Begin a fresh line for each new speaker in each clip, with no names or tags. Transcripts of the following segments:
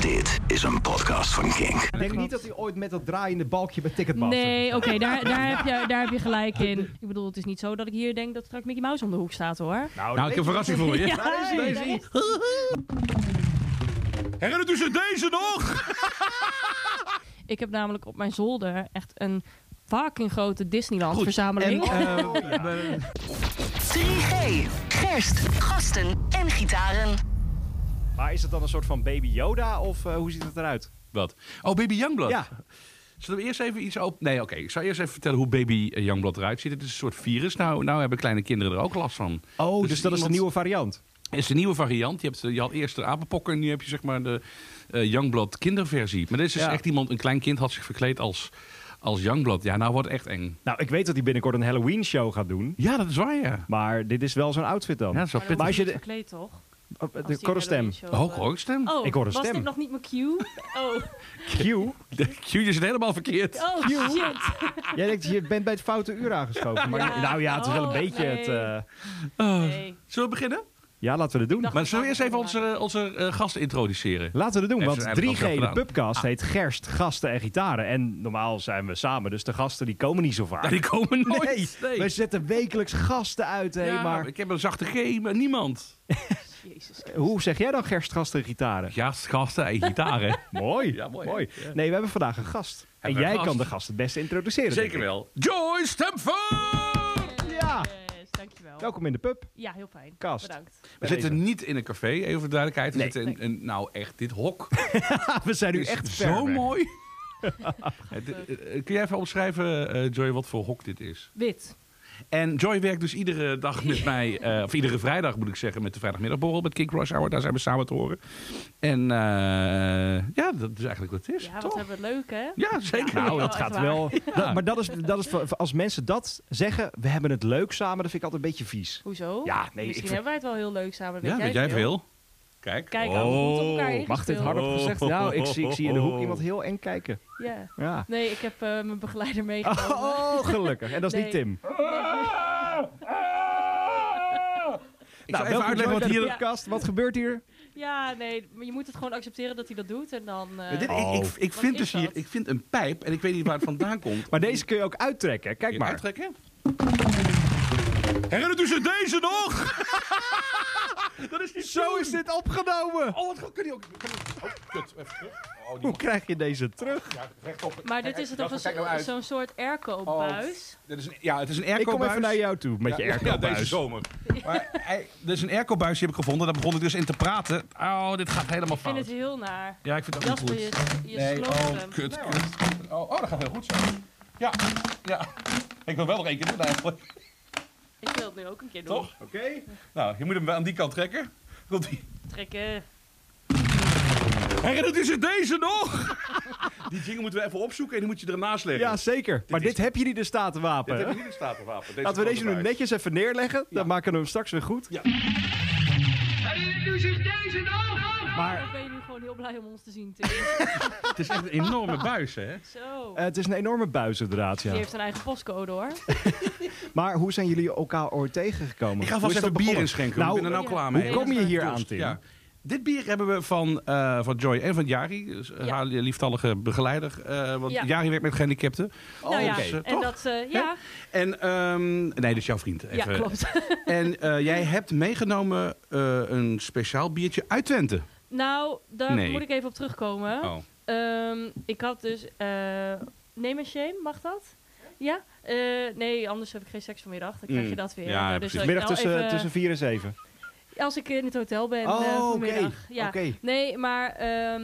Dit is een podcast van Kink.
Ik denk niet dat hij ooit met dat draaiende balkje bij Ticketmaster...
Nee, oké, daar, daar, heb je, daar heb je gelijk in. Ik bedoel, het is niet zo dat ik hier denk dat straks Mickey Mouse om de hoek staat, hoor.
Nou,
Nou, ik heb een verrassing voor je.
Ja,
Daar is hij,
is-
Herinnert u zich deze nog?
Ik heb namelijk op mijn zolder echt een fucking grote Disneyland-verzameling.
eh, we-
3G, gerst, gasten en gitaren.
Maar is het dan een soort van baby Yoda of eh, hoe ziet het eruit?
Wat? Oh, Baby Youngblood.
Ja,
Zullen we eerst even iets op... Nee, oké. Ik zal eerst even vertellen hoe Baby eh, Youngblood eruit ziet. Het is een soort virus. Nou, nou hebben kleine kinderen er ook last van.
oh, dus,
Dus
dat is de nieuwe variant.
Het is een nieuwe variant. Je, hebt, eh, je had eerst de apenpokken en nu heb je zeg maar de eh Youngblood kinderversie. Maar dit is dus
Ja.
echt iemand, een klein kind had zich verkleed als, als Youngblood. Ja, nou wordt het echt eng.
Nou, ik weet dat hij binnenkort een Halloween show gaat doen.
Ja, dat is waar, ja.
Maar dit is wel zo'n outfit dan.
Ja, dat is wel
Maar
pittig.
als je de-
verkleed, toch?
Oh, de
die
korte stem.
Oh,
eh,
hoor ik stem?
Oh,
Ik hoor een
was
stem.
dit nog niet mijn cue? Oh,
Q.
De Q zit helemaal verkeerd.
oh shit.
Jij denkt, je bent bij het foute uur aangeschoven. Maar,
Ja.
Nou ja, het is wel een
Oh,
beetje
nee.
het... eh,
Oh.
Nee.
Zullen we beginnen?
Ja, laten we het doen.
dacht-
Maar zullen we eerst even onze, onze eh, gasten introduceren?
Laten we het doen, want
ze eigenlijk
3G,
al
de pubcast, heet Gerst, Gasten en Gitaren. En normaal zijn we samen, dus de gasten die komen niet zo vaak.
Ja, die komen nooit.
nee,
Nee.
wij zetten wekelijks gasten uit,
Ja,
maar
Ik heb een zachte G, maar niemand.
Jezus.
hoe zeg jij dan Gerst, Gasten en Gitaren?
Ja, gasten en gitaren.
Mooi,
Ja, mooi,
mooi.
Ja.
Nee, we hebben vandaag een gast. En
Hebben
jij kan de
gast?
het beste introduceren.
Zeker wel. Joy Stamford!
Ja.
Yes, dankjewel.
Welkom in de pub.
Ja, heel fijn.
Kast.
Bedankt.
We zitten niet in een café, even voor de duidelijkheid. We
Nee.
zitten in, een nou echt, dit hok
we zijn nu echt
zo
weg.
mooi. Eh, eh, Kun jij even omschrijven, eh, Joy, wat voor hok dit is?
Wit.
En Joy werkt dus iedere dag met mij, eh, of iedere vrijdag moet ik zeggen, met de vrijdagmiddagborrel met King Rush Hour. Daar zijn we samen te horen. En eh, ja, dat is eigenlijk wat het is.
Ja, wat
toch?
hebben we leuk, hè?
Ja, zeker.
Ja.
Nou, dat gaat
waar.
wel. Dat- maar dat is, dat is als mensen dat zeggen, we hebben het leuk samen, dat vind ik altijd een beetje vies.
Hoezo?
Ja, nee,
Misschien
ik-
hebben wij het wel heel leuk samen.
Ja, weet jij veel? Kijk.
Kijk, aan goed op elkaar
Oh.
Mag dit hardop gezegd? Nou, ik zie, ik zie in de hoek iemand heel eng kijken.
Ja.
Ja.
Nee, ik heb eh, mijn begeleider meegenomen.
Oh, gelukkig. En dat is niet
Nee.
Tim.
Ik zal
Nou,
even uitleggen wat hier...
Ja.
podcast. Wat gebeurt hier?
Ja, nee, maar je moet het gewoon accepteren dat hij dat doet. En dan... eh,
Dit,
Oh.
ik, ik, ik vind dus hier ik vind een pijp en ik weet niet waar het vandaan komt.
Maar deze kun je ook uittrekken. Kijk
Kun je
maar.
uittrekken? Herinnert u zich deze nog? dat is niet
Zo is dit opgenomen.
Oh, wat. Kun je ook... Je, oh, kut. Even terug. Oh, die
Hoe krijg je deze terug?
ja, rechtop.
Maar dit is toch
nou
zo'n soort airco-buis?
Een, ja, het is een
Ik kom
airco-buis.
even naar jou toe met je
ja,
airco
Ja, deze zomer. Maar hij, dit is een airco-buis die heb ik gevonden. Daar begon ik dus in te praten. Oh, dit gaat helemaal
Ik vind
fout.
het heel naar.
Ja, ik vind het ook
Jasper,
niet
je,
goed.
je
Nee,
sloopt
oh,
hem.
kut, kut. Oh, oh, dat gaat heel goed zo. Ja, ja. Ik wil wel nog één keer doen eigenlijk.
Ik wil het nu ook een keer doen.
Toch? Oké. Nou, je moet hem aan die kant trekken. Komt ie.
Trekken.
Herinnert u zich deze nog? Die jingle moeten we even opzoeken en die moet je ernaast leggen.
Ja, zeker. Maar
is-
dit heb je niet de statenwapen.
Dit heb je niet in statenwapen. Deze
Laten we deze nu netjes even neerleggen. Dan maken we hem straks weer goed.
Ja.
Maar
Ik ben je nu gewoon heel blij om ons te zien, Tim.
Het is echt een enorme buis, hè?
Zo.
eh, het is een enorme buis inderdaad,
Die
ja.
heeft een eigen postcode, hoor.
Maar hoe zijn jullie elkaar ooit tegengekomen?
Ik ga
Hoe
vast even bier inschenken.
Nou,
ik ben er nou
ja.
klaar
hoe
mee.
kom je hier aan, Tim?
Ja. Dit bier hebben we van, eh, van Joy en van Jari, dus, eh,
Ja.
haar lieftallige begeleider. eh, want
Ja.
Jari werkt met gehandicapten.
nou ja,
oké. Dus,
en
toch?
dat... eh, ja,
En, ehm, nee, dat is jouw vriend.
ja,
Even.
klopt.
En eh, jij hebt meegenomen eh, een speciaal biertje uit Twente.
Nou, daar
Nee.
moet ik even op terugkomen.
Oh.
Ehm, ik had dus... eh name and shame, mag dat? Ja? Eh, nee, anders heb ik geen seks vanmiddag. Dan krijg je
Mm.
dat weer.
Ja,
Eh,
precies.
dat ik
Middag
nou
tussen,
even-
tussen 4 en 7.
Als ik in het hotel ben eh,
Oh, oké.
vanmiddag. Ja.
Oké.
Nee, maar ehm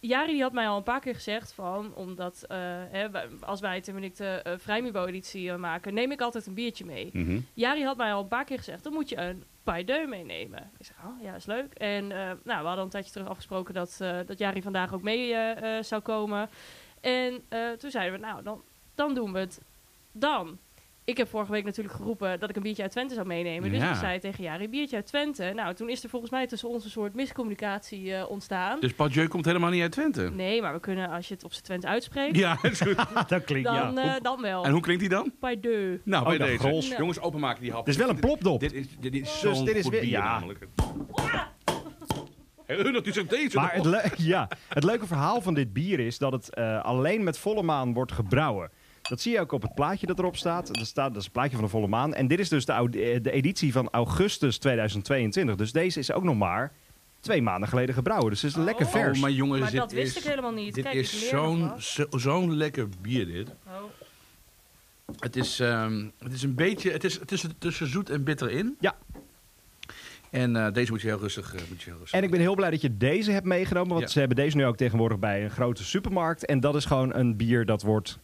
Jari die had mij al een paar keer gezegd van... omdat eh, hè, wij- als wij ik de uh, vrijmubo-editie eh, maken... neem ik altijd een biertje mee.
Mhm.
Jari had mij al een paar keer gezegd... dan moet je een paille meenemen. Ik zeg, oh ja, is leuk. En eh, nou, we hadden een tijdje terug afgesproken... dat, eh, dat Jari vandaag ook mee eh, zou komen. En toen zeiden we, nou, dan, dan doen we het dan. Ik heb vorige week natuurlijk geroepen dat ik een biertje uit Twente zou meenemen. Dus
Ja.
ik zei tegen Jari, biertje uit Twente. Nou, toen is er volgens mij tussen ons een soort miscommunicatie eh, ontstaan.
Dus Paul Jeu komt helemaal niet uit Twente?
Nee, maar we kunnen, als je het op zijn Twente uitspreekt,
Ja,
dat klinkt,
dan,
ja.
eh, dan wel.
En hoe klinkt die dan?
Bij de.
Nou,
Oh,
bij
dat
deze.
grols.
Jongens, openmaken die hap.
Het is wel een plopdop.
Dit is, dit is
Dus
zo'n
dit is
goed
weer-
bier
ja.
namelijk. Dat is ook deze
Maar het, ja, het leuke verhaal van dit bier is dat het eh, alleen met volle maan wordt gebrouwen. Dat zie je ook op het plaatje dat erop staat. Er staat dat is een plaatje van de volle maan. En dit is dus de, eh, de editie van augustus 2022. Dus deze is ook nog maar twee maanden geleden gebrouwen. Dus het is lekker vers.
Oh, maar jongens,
Maar
dit
dat wist
is,
ik helemaal niet.
Dit
Kijk,
is zo'n
wat.
zo- zo'n lekker bier, dit.
Oh.
Het is, ehm, het is een beetje, het is, het is tussen zoet en bitter in.
Ja.
En eh, deze moet je heel rustig, eh, moet je heel rustig
En ik ben heel blij dat je deze hebt meegenomen. Want
Ja.
ze hebben deze nu ook tegenwoordig bij een grote supermarkt. En dat is gewoon een bier dat wordt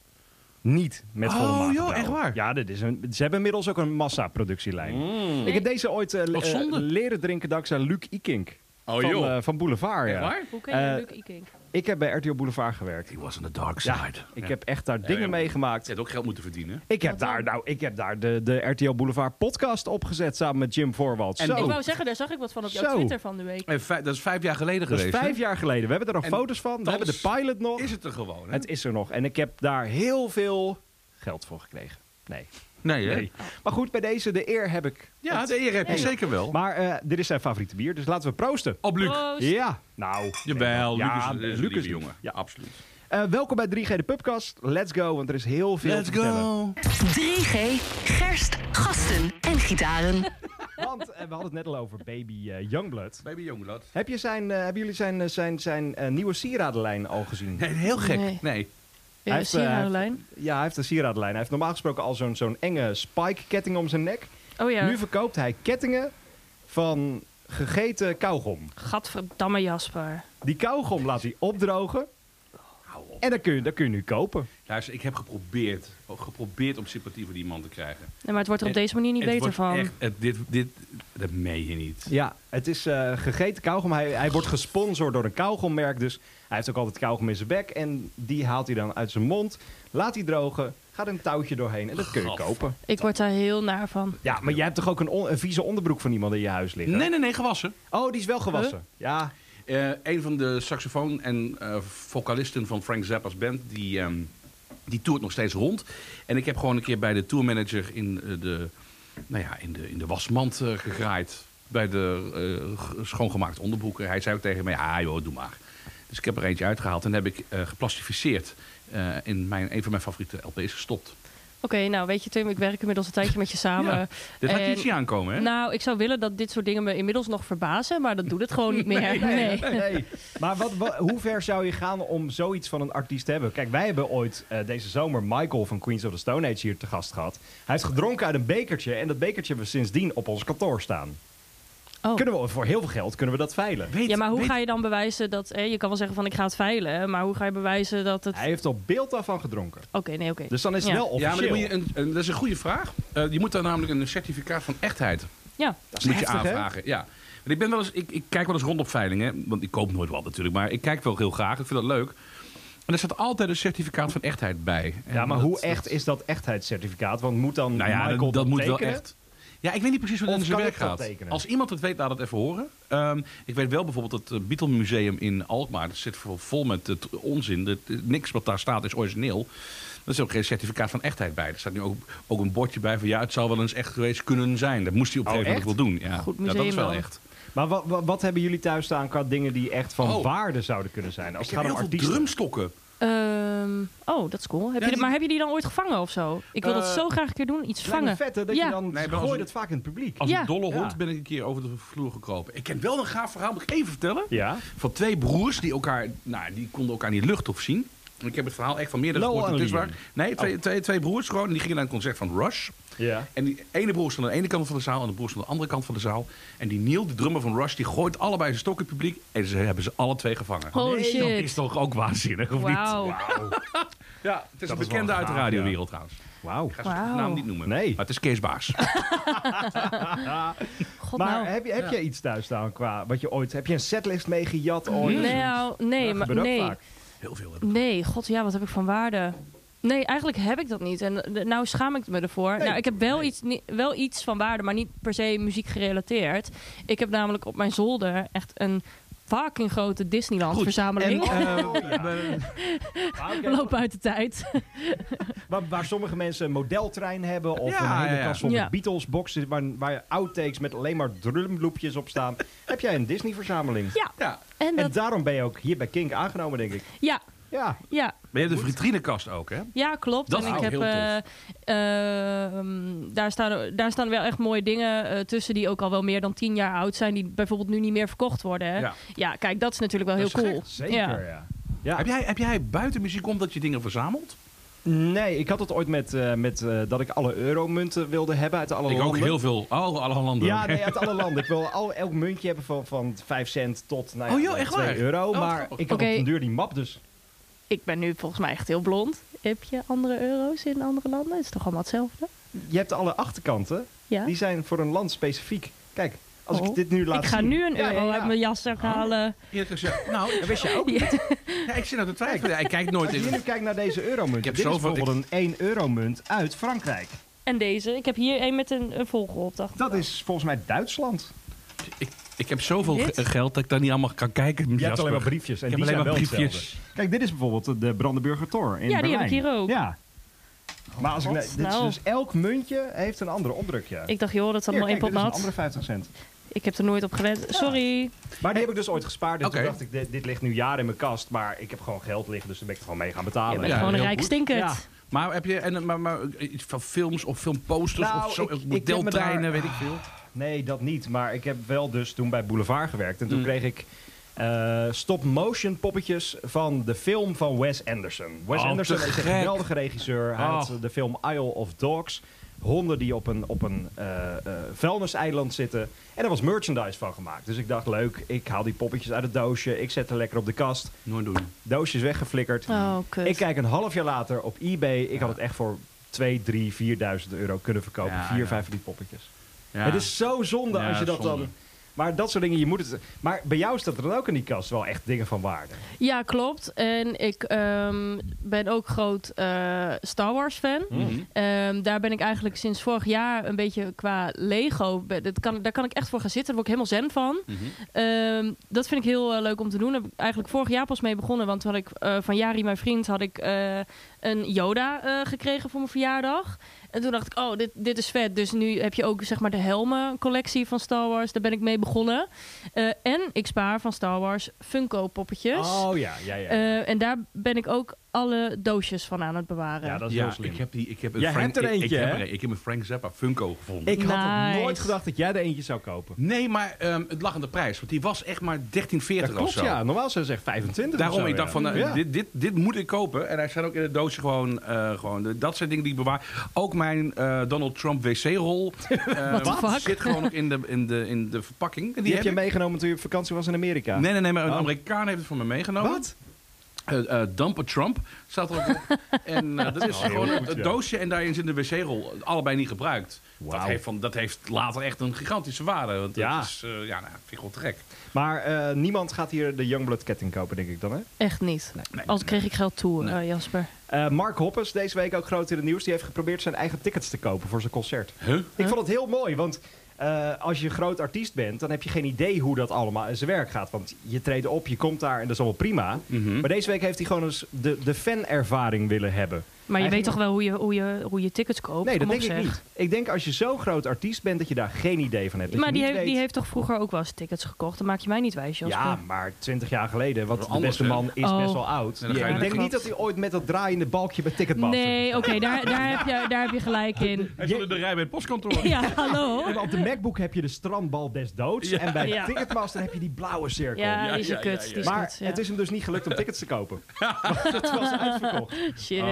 niet met volle
Oh, joh, echt waar?
Ja, dit is een, ze hebben inmiddels ook een massaproductielijn.
Mm.
Ik heb deze ooit eh, eh, leren drinken dankzij Luc Ikink.
Oh
van,
joh,
eh, van Boulevard, ja.
waar?
Hoe ken je
Eh,
Luc Ikink?
Ik heb bij RTL Boulevard gewerkt.
He was on the dark
Ja,
side.
ik
Ja.
heb echt daar
Ja,
dingen
ja.
meegemaakt.
Je hebt ook geld moeten verdienen.
Ik heb
Wat dan?
daar, nou, ik heb daar de, de RTL Boulevard podcast opgezet samen met Jim Voorwald.
En
Zo,
Ik wou zeggen, daar zag ik wat van op jouw
Zo.
Twitter van de week.
En vij- dat is vijf jaar geleden
dat is
geweest.
vijf jaar geleden. We hebben er nog
En
foto's van. We hebben de pilot nog.
Is het er gewoon, hè?
Het is er nog. En ik heb daar heel veel geld voor gekregen. Nee.
Nee, hè?
nee. Maar goed, bij deze, de eer heb ik.
Ja, de eer heb je
Nee.
zeker wel.
Maar eh, dit is zijn favoriete bier, dus laten we proosten.
Op Luc.
Proost.
Ja, nou.
Jawel,
Ja,
Luc is, is een lieve jongen.
ja.
absoluut.
Eh, welkom bij 3G de Pubcast. Let's go, want er is heel veel te vertellen.
3G, gerst, gasten en gitaren.
Want eh, we hadden het net al over Baby eh, Youngblood.
Baby Jongelad.
Heb je zijn, hebben jullie zijn, zijn, zijn eh, nieuwe sieradenlijn al gezien?
Nee, heel gek.
Nee.
Nee.
Ja,
Hij heeft, eh,
sieradenlijn.
Ja, hij heeft een sieradenlijn. Hij heeft normaal gesproken al zo'n zo'n enge spike-ketting om zijn nek.
Oh ja,
Nu verkoopt hij kettingen van gegeten kauwgom.
gadverdamme Jasper.
Die kauwgom laat hij opdrogen.
Hou op.
En dan kun je, dan kun je nu kopen.
Luister, ik heb geprobeerd, geprobeerd om sympathie voor die man te krijgen.
Nee, maar het wordt er op deze manier niet
Het
beter
wordt
van.
Echt, het, dit, dit, dat meen je niet.
Ja, het is eh, gegeten kauwgom. Hij, hij wordt gesponsord door een kauwgommerk. Dus hij heeft ook altijd kauwgom in zijn bek. En die haalt hij dan uit zijn mond. Laat hij drogen. Gaat een touwtje doorheen. En dat kun je kopen.
Ik word daar heel naar van.
Ja, maar jij hebt toch ook een, on- een vieze onderbroek van iemand in je huis liggen?
Nee, nee, nee, gewassen.
Oh, die is wel gewassen. Ja.
Eh, een van de saxofoon- en eh, vocalisten van Frank Zappa's band, die, ehm, die toert nog steeds rond. En ik heb gewoon een keer bij de tourmanager in, eh, de, nou ja, in, de, in de wasmand eh, gegraaid. Bij de eh, g- schoongemaakte onderbroeken. Hij zei ook tegen mij, ah joh, doe maar. Dus ik heb er eentje uitgehaald en heb ik eh geplastificeerd. eh, in mijn, een van mijn favoriete LP's gestopt.
Oké, nou weet je Tim, ik werk inmiddels een tijdje met je samen.
Ja, Dit had je
En-
niet zien aankomen, hè?
Nou, ik zou willen dat dit soort dingen me inmiddels nog verbazen, maar dat doet het gewoon niet meer. Nee.
Nee. Maar wat, wat- hoe ver zou je gaan om zoiets van een artiest te hebben? Kijk, wij hebben ooit eh, deze zomer Michael van Queens of the Stone Age hier te gast gehad. Hij heeft gedronken uit een bekertje en dat bekertje hebben we sindsdien op ons kantoor staan.
Oh.
Kunnen we, voor heel veel geld kunnen we dat veilen.
Weet-
Ja, maar hoe
weet-
ga je dan bewijzen dat... eh, je kan wel zeggen van ik ga het veilen, maar hoe ga je bewijzen dat het...
Hij heeft op beeld daarvan gedronken.
Oké, nee, oké.
Dus dan is het
Ja.
wel
Ja,
officieel.
maar dan moet je een, een- dat is een goede vraag. Eh, je moet daar namelijk een certificaat van echtheid
Ja,
Dat is
moet je
heftig, hè?
aanvragen. Ja. Want ik, ben wel eens, ik, ik kijk wel eens rond op veilingen, want ik koop nooit wat natuurlijk, maar ik kijk wel heel graag. Ik vind dat leuk. En er staat altijd een certificaat van echtheid bij. En
Ja, maar
dat-
hoe
dat-
echt is dat echtheidscertificaat? Want moet dan
Nou ja,
Michael
dat, dat moet wel echt. Ja, ik weet niet precies hoe dat
Of
in zijn werk
dat
gaat.
tekenen?
Als iemand het weet, laat het even horen. Ehm, ik weet wel bijvoorbeeld het uh, Beatle Museum in Alkmaar. Dat zit vol, vol met het onzin. Dat, niks wat daar staat is origineel. Er is ook geen certificaat van echtheid bij. Er staat nu ook, ook een bordje bij van ja, het zou wel eens echt geweest kunnen zijn. Dat moest hij op een
Oh,
gegeven moment wel doen. Ja,
Goed
Ja, dat is wel echt.
Maar wat, wat, wat hebben jullie thuis staan qua dingen die echt van
Oh.
waarde zouden kunnen zijn? Als
Ik
het
heb
gaat
heel
om artiesten.
drumstokken.
Ehm, oh, dat is cool. Heb
Ja,
je,
die-
Maar heb je die dan ooit gevangen of zo? Ik wil dat
Eh,
zo graag een keer doen. Iets vangen.
vet hè, dat
Ja.
je dan
Nee, een-
het vaak in het publiek.
Als
Ja.
een dolle
Ja.
hond ben ik een keer over de vloer gekropen. Ik ken wel een gaaf verhaal, moet ik even vertellen.
Ja.
Van twee broers die elkaar, nou, die konden elkaar niet luchthof zien. Ik heb het verhaal echt van meerdere
Noel
gehoord. Het is waar. Nee, twee, twee, twee broers gewoon. En die gingen naar een concert van Rush.
Ja.
En die ene broer stond aan de ene kant van de zaal en de broer stond aan de andere kant van de zaal. En die Neil, de drummer van Rush, die gooit allebei zijn stok in het publiek. En ze hebben ze alle twee gevangen.
Holy
Dat
shit.
is toch ook waanzinnig, of niet?
Wauw.
Ja, het is
Dat
een
is
bekende uit de radiowereld trouwens.
Wauw.
Ik ga zijn
Wauw.
naam niet noemen.
Nee.
Maar het is Kees Baas.
God
Maar
nou.
heb, je, heb
Ja.
jij iets thuis staan qua wat je ooit... Heb je een setlist meegejat ooit?
Nou, nee, maar nee.
vaak.
Heel veel. heb ik.
Nee, god ja, wat heb ik van waarde? Nee, eigenlijk heb ik dat niet. En eh, nou schaam ik me ervoor.
Nee.
Nou, ik heb wel, iets, wel iets van waarde, maar niet per se muziek gerelateerd. Ik heb namelijk op mijn zolder echt een fucking grote Disneyland-verzameling.
Eh, oké,
We lopen uit de tijd.
waar, waar sommige mensen een modeltrein hebben of
Ja,
een hele kast vol
Ja.
met Beatles boxen waar, waar outtakes met alleen maar drumloopjes op staan, heb jij een Disney verzameling.
Ja,
Ja.
en
En daarom ben je ook hier bij Kink aangenomen, denk ik.
ja,
Ja,
ja,
Maar je hebt de vitrinekast ook, hè?
ja, klopt.
Dat
en ik heb,
heel tof.
eh, ehm, daar, staan, daar staan wel echt mooie dingen eh, tussen die ook al wel meer dan tien jaar oud zijn, die bijvoorbeeld nu niet meer verkocht worden. Hè? Ja.
Ja.
kijk, dat is natuurlijk wel
Dat
heel
is
cool.
zeker.
Ja.
Ja. Ja.
Heb, jij, heb jij buiten muziek om dat je dingen verzamelt?
Nee, ik had het ooit met, eh, met eh, dat ik alle euromunten wilde hebben uit alle
ik
landen.
ook heel veel. Oh, alle landen.
Ja, nee, uit alle landen. Ik wil al, elk muntje hebben van, van 5 cent tot nou ja,
Oh, joh, echt
2
waar?
euro.
Oh,
maar ik had op een duur die map dus.
Ik ben nu volgens mij echt heel blond. Heb je andere euro's in andere landen? Het is toch allemaal hetzelfde?
Je hebt alle achterkanten.
Ja.
Die zijn voor een land specifiek. Kijk, als
Oh.
ik dit nu laat
Ik ga
zien-
nu een euro
ja, ja.
uit mijn jas halen.
Eerlijk gezegd, nou,
Dat wist je ook.
Ja.
ja, ik zit nou te twijfelen. Ja, ik kijk nooit
Als je
in.
nu kijkt naar deze euromunt.
Ik heb
dit is
zoveel-
bijvoorbeeld een 1 euromunt uit Frankrijk.
En deze. Ik heb hier een met een, een dacht ik.
Dat is volgens mij Duitsland.
Ik, ik heb zoveel ge- geld dat ik daar niet allemaal kan kijken.
Je hebt
Jasper.
alleen maar briefjes. En
Ik heb
die
alleen
zijn
maar
wel
briefjes.
hetzelfde. Kijk, dit is bijvoorbeeld de Brandenburger Tor in
Ja, die heb ik
Berlijn.
hier ook.
Ja. Maar als ik,
God,
dit is
nou.
dus elk muntje heeft een andere opdrukje.
Ik dacht, joh, dat is
Hier,
allemaal
kijk, dit is een andere 50 cent.
Ik heb er nooit op gewend. Sorry.
Maar die heb ik dus ooit gespaard. En
Oké.
toen dacht ik, dit, dit ligt nu jaren in mijn kast. Maar ik heb gewoon geld liggen, dus dan ben ik er gewoon mee gaan betalen.
Je bent
Ja,
gewoon een
heel
rijk
goed.
stinkert.
Ja.
Maar heb je en, maar, maar, iets van films of filmposters
Nou,
of zo,
ik- ik heb me
modeltreinen,
daar-
weet ik veel?
Nee, dat niet. Maar ik heb wel dus toen bij Boulevard gewerkt. En toen
Mm.
kreeg ik eh, stop-motion poppetjes van de film van Wes Anderson. Wes
Oh,
Anderson is een geweldige regisseur. Hij had
Oh.
de film Isle of Dogs. Honden die op een, op een eh, eh, vuilniseiland zitten. En daar was merchandise van gemaakt. Dus ik dacht, leuk, ik haal die poppetjes uit het doosje. Ik zet er lekker op de kast.
Nooit doen.
Doosje is weggeflikkerd.
Oh, kut.
Ik kijk een half jaar later op eBay. Ik had het echt voor 2, 3, 4.000 euro kunnen verkopen.
Ja,
Vier,
ja.
vijf van die poppetjes.
Ja.
Het is zo zonde
Ja,
als je dat
zonde.
dan... Maar dat soort dingen, je moet het... Maar bij jou staat er dan ook in die kast wel echt dingen van waarde.
Ja, klopt. En ik ehm, ben ook groot eh, Star Wars fan.
Mhm.
Ehm, daar ben ik eigenlijk sinds vorig jaar een beetje qua Lego. Dat kan, daar kan ik echt voor gaan zitten. Daar word ik helemaal zen van.
Mhm.
Ehm, dat vind ik heel eh, leuk om te doen. Daar heb ik eigenlijk vorig jaar pas mee begonnen. Want toen had ik eh, van Jari, mijn vriend, had ik eh, een Yoda eh, gekregen voor mijn verjaardag. En toen dacht ik, oh, dit, dit is vet. Dus nu heb je ook zeg maar de helmen collectie van Star Wars. Daar ben ik mee begonnen. Eh, en ik spaar van Star Wars Funko poppetjes.
Oh ja, ja, ja.
Eh, en daar ben ik ook alle doosjes van aan het bewaren.
ja, dat is
Ja,
heel slim.
ik heb, die, ik heb een
Jij
Frank,
hebt er
ik-
eentje,
ik, heb er, ik heb een Frank Zappa Funko gevonden.
Ik had
Nice.
nooit gedacht dat jij er eentje zou kopen.
Nee, maar ehm, het lag aan de prijs. Want die was echt maar 13,40
Dat klopt,
of zo.
ja. Normaal zou ze echt 25
Daarom,
zo,
ik dacht
ja.
van, nou,
Ja.
dit, dit, dit moet ik kopen. En hij staat ook in het doosje gewoon, eh, gewoon dat zijn dingen die ik bewaar. Ook mijn eh, Donald Trump wc-rol eh, zit gewoon nog in de, in de, in de verpakking. En
Die,
Die,
heb je meegenomen toen je op vakantie was in Amerika.
Nee, nee, nee, maar een
Oh.
Amerikaan heeft het voor me meegenomen.
Wat?
Dumper Trump staat er ook op. en eh, dat is
Oh,
gewoon
goed,
een
ja.
doosje en daarin zit de wc-rol. Allebei niet gebruikt. Dat heeft, van, dat heeft later echt een gigantische waarde. Want
Ja.
dat is, eh, ja, nou, vind ik wel te gek.
Maar eh, niemand gaat hier de Youngblood ketting kopen, denk ik dan, hè?
Echt niet.
Nee.
Als kreeg ik geld toe,
Nee.
eh, Jasper.
Eh, Mark Hoppes, deze week ook groot in het nieuws, die heeft geprobeerd zijn eigen tickets te kopen voor zijn concert.
Huh?
Ik vond het heel mooi, want eh, als je groot artiest bent, dan heb je geen idee hoe dat allemaal in zijn werk gaat. Want je treedt op, je komt daar en dat is allemaal prima.
Mhm.
Maar deze week heeft hij gewoon eens de, de fanervaring willen hebben.
Maar je weet toch wel hoe je, hoe je, hoe je tickets koopt?
Nee, dat denk ik niet. Ik denk als je zo'n groot artiest bent, dat je daar geen idee van hebt. Dat
Maar die
niet
heeft, die heeft toch vroeger ook wel eens tickets gekocht? Dan maak je mij niet wijs, Jasper.
Ja, maar 20 jaar geleden, want
Dat
de beste man is
Oh.
best wel oud.
Ja,
ik denk niet dat hij ooit met dat draaiende balkje bij Ticketmaster...
Nee, oké, daar, daar, heb je, daar heb je gelijk in.
Hij stond in de rij bij het postkantoor.
Ja, hallo.
Maar op de MacBook heb je de strandbal des doods.
Ja.
En bij
Ja.
Ticketmaster heb je die blauwe cirkel.
Ja, is kut.
maar het is hem dus niet gelukt om tickets te kopen. het was uitverkocht.
Shit.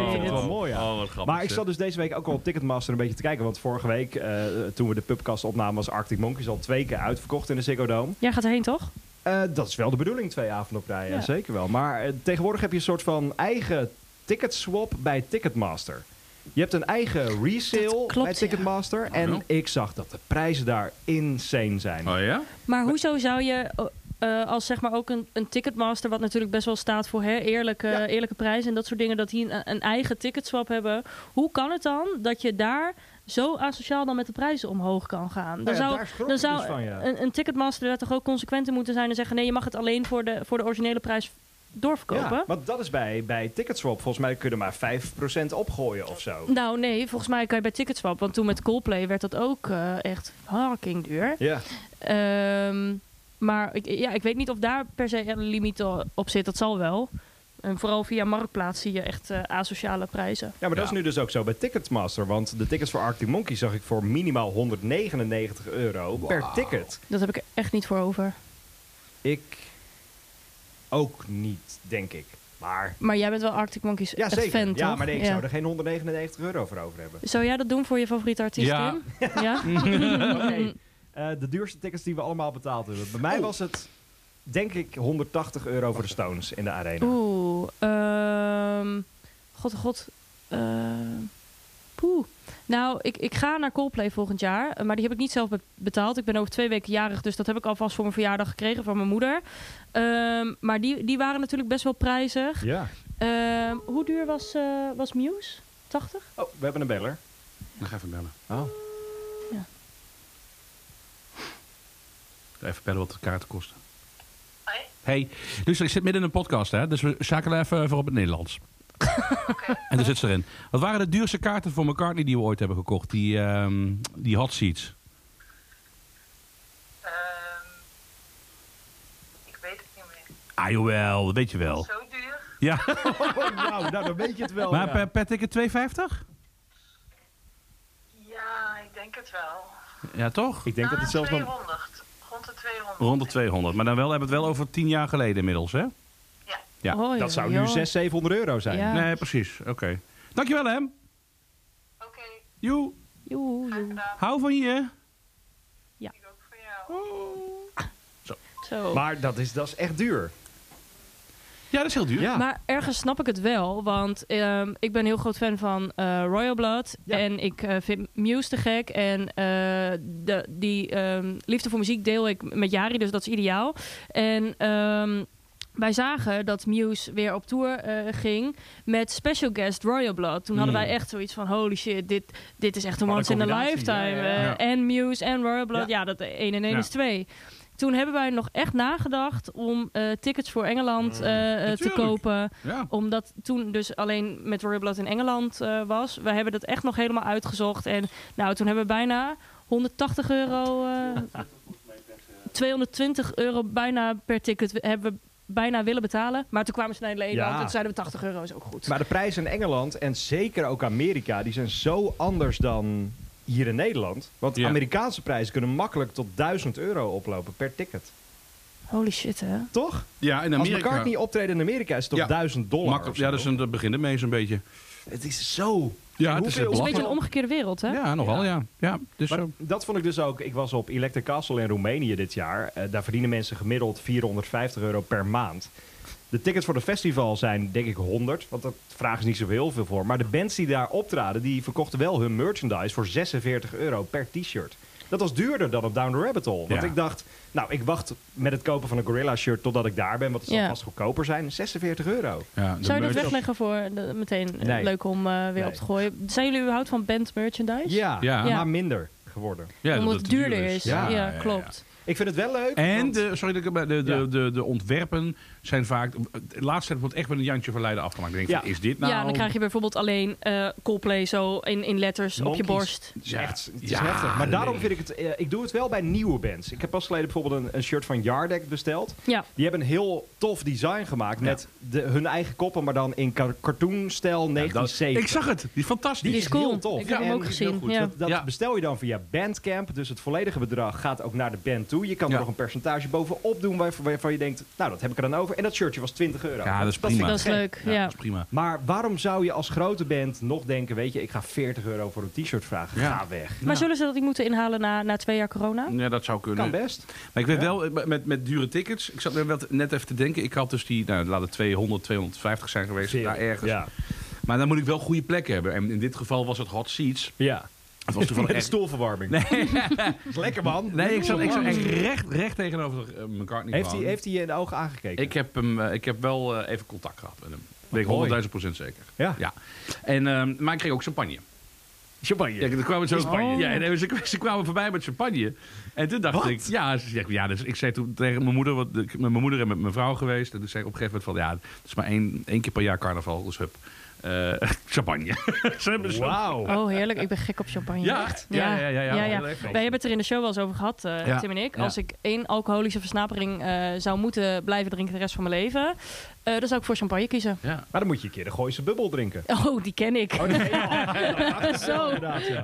Wel mooi, ja.
Oh, wat grappig.
Maar ik zat dus deze week ook al op Ticketmaster een beetje te kijken. Want vorige week, eh, toen we de pubcast opnamen, was Arctic Monkeys al twee keer uitverkocht in de Ziggo Dome.
Jij gaat erheen, toch?
Eh, dat is wel de bedoeling, twee avonden op rij. ja. Zeker wel. Maar eh, tegenwoordig heb je een soort van eigen ticketswap bij Ticketmaster. Je hebt een eigen resale
klopt,
bij Ticketmaster. En
ja.
ik zag dat de prijzen daar insane zijn.
Oh ja?
Maar hoezo zou je eh, als zeg maar ook een, een ticketmaster, wat natuurlijk best wel staat voor hè, eerlijke,
Ja.
eerlijke prijzen en dat soort dingen, dat die een, een eigen ticketswap hebben. Hoe kan het dan dat je daar zo asociaal dan met de prijzen omhoog kan gaan. Dan
Nou ja,
zou, dan zou
dus van, ja.
een, een ticketmaster daar toch ook consequent in moeten zijn en zeggen: nee, je mag het alleen voor de, voor de originele prijs doorverkopen.
Ja, want dat is bij, bij Ticketswap. Volgens mij kun je er maar 5% opgooien of zo.
Nou, nee, volgens mij kan je bij Ticketswap, want toen met Coldplay werd dat ook eh, echt fucking duur.
Ja.
Ehm, maar ik, ja, ik weet niet of daar per se een limiet op zit. Dat zal wel. En vooral via Marktplaats zie je echt eh, asociale prijzen.
Ja, maar dat
Ja.
is nu dus ook zo bij Ticketmaster. Want de tickets voor Arctic Monkey zag ik voor minimaal 199 euro per ticket.
Dat heb ik er echt niet voor over.
Ik ook niet, denk ik. Maar
Maar jij bent wel Arctic Monkeys
ja,
echt
zeker.
fan,
ja,
toch?
maar nee, ik
Ja.
zou er geen 199 euro voor over hebben.
Zou jij dat doen voor je favoriete artiest,
Ja.
Tim? Ja?
Oké, eh, de duurste tickets die we allemaal betaald hebben. Bij mij was het, denk ik, 180 euro voor de Stones in de arena.
Oeh. ehm, god, god. ehm, poeh. Nou, ik, ik ga naar Coldplay volgend jaar. eh, Maar die heb ik niet zelf be- betaald. Ik ben over twee weken jarig. Dus dat heb ik alvast voor mijn verjaardag gekregen van mijn moeder. Ehm, maar die, die waren natuurlijk best wel prijzig.
Ja.
Ehm, hoe duur was, eh, was Muse? 80?
Oh, we hebben een beller.
Dan ga even bellen.
Oh.
Even bellen wat de kaarten kosten. Hey, dus ik zit midden in een podcast, hè? Dus we schakelen even voor op het Nederlands. En er zit ze erin. Wat waren de duurste kaarten voor McCartney die we ooit hebben gekocht? Die, ehm, die hot seats.
Ehm, ik weet het niet meer.
Ah, jawel, dat weet je wel.
Zo duur?
Ja,
Oh, nou, nou, dan weet je het wel.
maar
ja.
per, per ticket 2,50?
Ja, ik denk het wel.
Ja, toch?
Ik denk dat het zelfs nog...
200. Rond de 200.
Rond de 200. Maar dan wel, hebben we het wel over 10 jaar geleden inmiddels, hè? Ja.
Oh,
Dat zou nu
joh.
600, 700 euro zijn.
Ja.
Nee, precies. Oké. Dankjewel, hem.
Oké,
Joe,
Joe, joe.
hou van je.
Ik ook voor jou.
Zo.
Maar dat is, dat is echt duur.
Ja, dat is heel duur.
Ja.
Maar ergens snap ik het wel, want ehm, ik ben een heel groot fan van eh, Royal Blood.
Ja.
En ik eh, vind Muse te gek. En eh, de, die ehm, liefde voor muziek deel ik met Jari, dus dat is ideaal. En ehm, wij zagen dat Muse weer op tour eh, ging met special guest Royal Blood. Toen hadden
Mm.
wij echt zoiets van, holy shit, dit, dit is echt een once
een
in a lifetime.
ja, ja,
ja.
En Muse en Royal Blood,
Ja.
ja, dat 1 en 1
Ja.
is 2. Toen hebben wij nog echt nagedacht om eh, tickets voor Engeland
Mm.
eh, eh, te kopen
Ja.
omdat toen dus alleen met Royal Blood in Engeland was. We hebben dat echt nog helemaal uitgezocht. En nou, toen hebben we bijna 180 euro... eh 220 euro bijna per ticket hebben we bijna willen betalen. Maar toen kwamen ze naar Nederland
Ja.
en toen zeiden we 80 euro is ook goed.
Maar de prijzen in Engeland en zeker ook Amerika, die zijn zo anders dan hier in Nederland. Want
Ja.
Amerikaanse prijzen kunnen makkelijk tot 1000 euro oplopen per ticket.
Holy shit, hè?
Toch?
Ja, in
Als
Amerika.
McCartney optreden in Amerika is het toch
Ja.
1000 dollar
Makkelijk. Ja,
zo?
dus een- dat begint ermee zo'n beetje.
Het is zo...
Ja, het is het
is een beetje een omgekeerde wereld, hè?
Ja, nogal, ja. Ja, dus
Maar
zo.
dat vond ik dus ook. Ik was op Electric Castle in Roemenië dit jaar. Eh, daar verdienen mensen gemiddeld 450 euro per maand. De tickets voor de festival zijn denk ik 100, want dat vragen ze niet zo heel veel voor. Maar de bands die daar optraden, die verkochten wel hun merchandise voor 46 euro per t-shirt. Dat was duurder dan op Down the Rabbit Hole. Want
Ja.
ik dacht, nou, ik wacht met het kopen van een Gorilla shirt totdat ik daar ben, want het zal
Ja.
vast goedkoper zijn. 46 euro.
Ja,
Zou je dat wegleggen voor de- meteen eh,
Nee.
leuk om eh, weer
Nee.
op te gooien? Zijn jullie überhaupt van band merchandise?
Ja,
Ja.
Ja.
maar minder geworden.
Ja,
Omdat
dat
het duurder is. Ja,
Ja,
klopt.
Ik vind het wel leuk.
En
want-
de, sorry, de, de,
Ja.
de, de ontwerpen zijn vaak... De laatste tijd wordt echt met een Jantje Verleiden afgemaakt. Ik denk,
Ja.
van, is dit nou...
Ja, dan krijg je bijvoorbeeld alleen eh Coldplay zo in, in letters op je borst.
Het is
Ja.
echt het is
Ja,
heftig. Maar daarom vind ik het... eh, ik doe het wel bij nieuwe bands. Ik heb pas geleden bijvoorbeeld een, een shirt van Yardek besteld.
Ja,
Die hebben een heel tof design gemaakt met de, hun eigen koppen, maar dan in car- cartoonstijl
Ja, dat-
1970.
ik zag het. Die is fantastisch.
Die is cool.
heel tof.
Ik heb hem ook gezien, ja.
Dat, dat
Ja.
bestel je dan via Bandcamp. Dus het volledige bedrag gaat ook naar de band toe. Je kan
Ja.
er nog een percentage bovenop doen waarvan, waarvan je denkt, nou dat heb ik er dan over. En dat shirtje was 20 euro.
Ja, dat is
vind
prima.
ik
dat is leuk.
Ja,
Ja.
dat is prima.
Maar waarom zou je als grote band nog denken, weet je, ik ga 40 euro voor een t-shirt vragen.
Ja.
Ga weg.
Maar zullen ze dat niet moeten inhalen na, na twee jaar corona?
Ja, dat zou kunnen.
Kan best.
Maar ik weet
Ja.
wel, eh, met, met dure tickets... Ik zat net- net even te denken. Ik had dus die... Nou, laat het 200, 250 zijn geweest. Daar ergens.
Ja.
Maar dan moet ik wel goede plekken hebben. En in dit geval was het hot seats.
ja.
Het was toevallig echt...
stoelverwarming.
Nee,
Lekker man.
nee ik, zat, ik zat echt recht, recht tegenover uh, McCartney.
Heeft hij, heeft hij je in de ogen aangekeken?
Ik heb, hem, eh, ik heb wel eh, even contact gehad met hem. Weet ik
mooi.
100.000 procent zeker.
Ja.
ja. En, ehm, maar ik kreeg ook champagne.
Champagne.
Ja, er kwamen zo,
Champagne.
ja, nee, ze, ze kwamen voorbij met champagne. En toen dacht
Wat?
ik, ja, ze zegt, ja dus ik zei toen tegen mijn moeder, wat, ik ben met mijn moeder en met mijn vrouw geweest. En toen zei ik op een gegeven moment van, ja, het is maar één, één keer per jaar carnaval, dus hup. Eh, champagne.
Wauw.
Oh, heerlijk. Ik ben gek op champagne.
Ja,
echt.
ja, ja, ja, ja.
Wij hebben het er in de show wel eens over gehad, eh,
Ja.
Tim en ik.
Ja.
Als ik één alcoholische versnapering eh, zou moeten blijven drinken de rest van mijn leven, eh, dan zou ik voor champagne kiezen.
Ja.
Maar dan moet je een keer de Gooise bubbel drinken.
Oh, die ken ik.
Oh, dat ken
Zo.
Inderdaad, ja.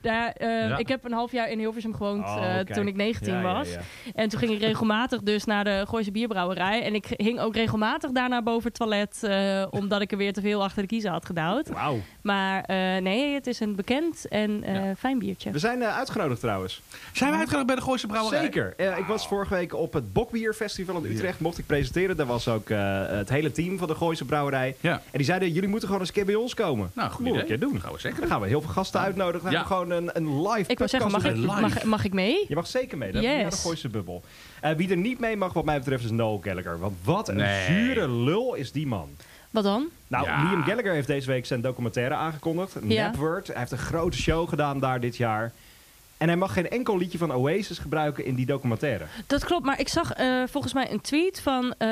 Daar, eh,
Ja.
Ik heb een half jaar in Hilversum gewoond
Oh,
eh, toen ik 19
Ja, ja,
was.
ja.
En toen ging ik regelmatig dus naar de Gooise Bierbrouwerij. En ik hing ook regelmatig daarna boven het toilet, eh, omdat ik er weer te veel achter de kiezen had gedouwd.
Wauw.
Maar eh, nee, het is een bekend en eh, fijn biertje.
We zijn uitgenodigd trouwens.
Zijn we uitgenodigd bij de Gooise Brouwerij?
Zeker. Eh, ik was vorige week op het Bokbierfestival in Utrecht. Mocht ik presenteren. Daar was ook eh, het hele team van de Gooise Brouwerij.
Ja.
En die zeiden, jullie moeten gewoon eens een keer bij ons komen.
Nou, goed idee.
een keer doen.
Gaan we zeker
Dan gaan we heel veel gasten uitnodigen. Dan
Ja.
hebben we gewoon een, een live
Ik wou zeggen, mag ik, mag, mag ik mee?
Je mag zeker mee. Dat is
Yes.
naar de Gooise bubbel. Eh, wie er niet mee mag, wat mij betreft, is Noel Gallagher. Want wat een
Nee.
zure lul is die man.
Wat dan?
Nou,
Ja.
Liam Gallagher heeft deze week zijn documentaire aangekondigd.
Ja.
Napword. Hij heeft een grote show gedaan daar dit jaar. En hij mag geen enkel liedje van Oasis gebruiken in die documentaire.
Dat klopt, maar ik zag eh, volgens mij een tweet van eh,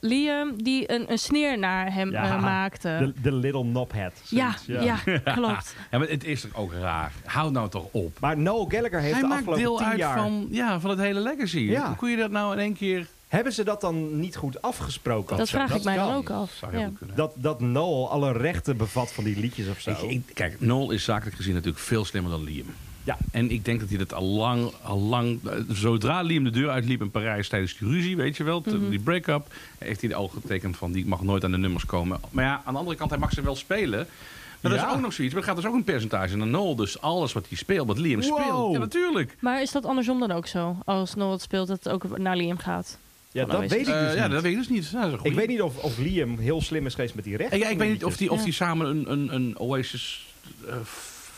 Liam die een, een sneer naar hem
Ja.
eh, maakte.
De, de Little Knobhead.
ja, ja, klopt.
Ja, maar het is toch ook raar. Houd nou toch op.
Maar Noel Gallagher heeft
Hij
de
maakt
afgelopen
deel
tien
uit
jaar...
van, ja, van het hele legacy.
Ja.
Hoe kun je dat nou in één keer...
Hebben ze dat dan niet goed afgesproken?
Dat vraag ik mij dan ook af. Ja.
Dat, dat Noel alle rechten bevat van die liedjes of zo.
Ik- ik- kijk, Noel is zakelijk gezien natuurlijk veel slimmer dan Liam.
Ja.
En ik denk dat hij dat al lang, al lang... eh, Zodra Liam de deur uitliep in Parijs tijdens die ruzie, weet je wel,
Mhm.
die break-up, heeft hij al getekend van die mag nooit aan de nummers komen. Maar ja, aan de andere kant, hij mag ze wel spelen. Maar dat is ook nog zoiets. Maar er gaat dus ook een percentage naar Noel. Dus alles wat hij speelt, wat Liam
Wow.
speelt. Ja, natuurlijk.
Maar is dat andersom dan ook zo? Als Noel het speelt, dat het ook naar Liam gaat?
ja,
van
dat
Oasis.
weet ik dus
Eh, ja,
niet.
dat weet ik dus niet. Ja, dat
Ik weet niet of, of Liam heel slim is geweest met die rechten.
Ja, ik weet niet of die, of
Ja.
die samen een, een, een Oasis... eh,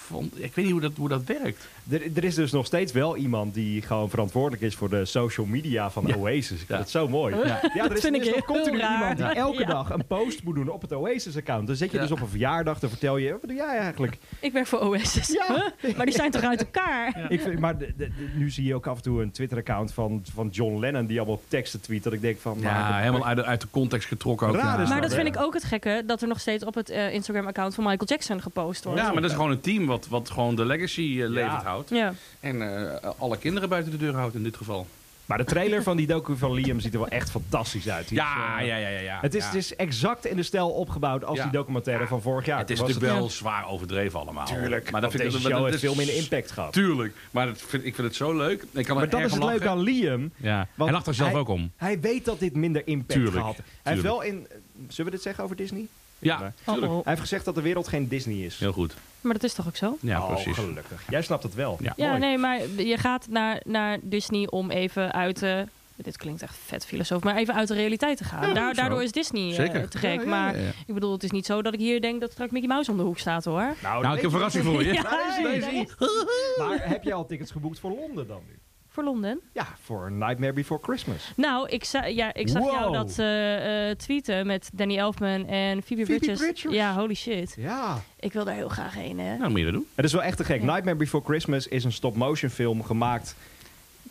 vond. Ik weet niet hoe dat, hoe dat werkt.
Er, er is dus nog steeds wel iemand die gewoon verantwoordelijk is voor de social media van
Ja.
Oasis. Ik vind
Ja.
het zo mooi. Ja, er is,
vind
er
ik
is nog continu
raar.
iemand die elke
Ja.
dag een post moet doen op het Oasis-account. Dan zit je
Ja.
dus op een verjaardag, dan vertel je, wat doe jij eigenlijk?
Ik werk voor Oasis.
Ja.
Huh? Maar die zijn toch uit elkaar?
Ik vind, maar de- de- de- nu zie je ook af en toe een Twitter-account van, van John Lennon die allemaal teksten tweet. Dat ik denk van,
Ja,
maar,
helemaal uit de, uit de context getrokken ook.
Raar
ja.
is
Maar
dat,
vind ik ook het gekke, dat er nog steeds op het eh, Instagram-account van Michael Jackson gepost wordt.
Ja, maar dat is gewoon een team wat, wat gewoon de legacy eh, levend houdt.
Ja.
En eh, alle kinderen buiten de deur houdt in dit geval.
maar de trailer van die docu van Liam ziet er wel echt fantastisch uit. Die is,
Ja,
eh,
ja, ja, ja. ja.
Het is,
Ja.
het is exact in de stijl opgebouwd als
Ja.
die documentaire van vorig jaar.
Het is natuurlijk wel zwaar overdreven allemaal.
Tuurlijk,
maar dat vind
deze
ik,
show
dat
heeft
is-
veel minder impact gehad.
Tuurlijk, maar dat vind, ik vind het zo leuk. Ik kan
Maar dat
erg
is het leuke aan Liam.
Ja,
Want
hij lacht er zelf
hij-
ook om.
Hij weet dat dit minder impact
Tuurlijk,
gehad. Hij heeft wel in... Zullen we dit zeggen over Disney?
Ja.
Oh, oh.
Hij heeft gezegd dat de wereld geen Disney is.
Heel goed.
Maar dat is toch ook zo?
Ja,
oh,
precies.
gelukkig. Jij snapt het wel.
Ja.
Ja, nee, maar je gaat naar, naar Disney om even uit de... Dit klinkt echt vet filosoof, maar even uit de realiteit te gaan.
Ja,
Daar,
zo.
daardoor is Disney eh, te gek.
Ja, ja,
maar ik bedoel, het is niet zo dat ik hier denk dat straks Mickey Mouse om de hoek staat, hoor.
Nou,
Nou, ik heb een verrassing voor je.
Ja,
Daar is hij. Maar heb jij al tickets geboekt voor Londen dan nu?
Voor Londen.
Ja, voor Nightmare Before Christmas.
Nou, ik, za ja, ik zag jou dat eh, eh, tweeten met Danny Elfman en Phoebe,
Phoebe
Bridgers.
Bridgers.
Ja, holy shit.
Ja.
Ik wil daar heel graag heen, hè.
Nou, moet je dat doen.
Het is wel echt te gek.
Ja.
Nightmare Before Christmas is een stop-motion film gemaakt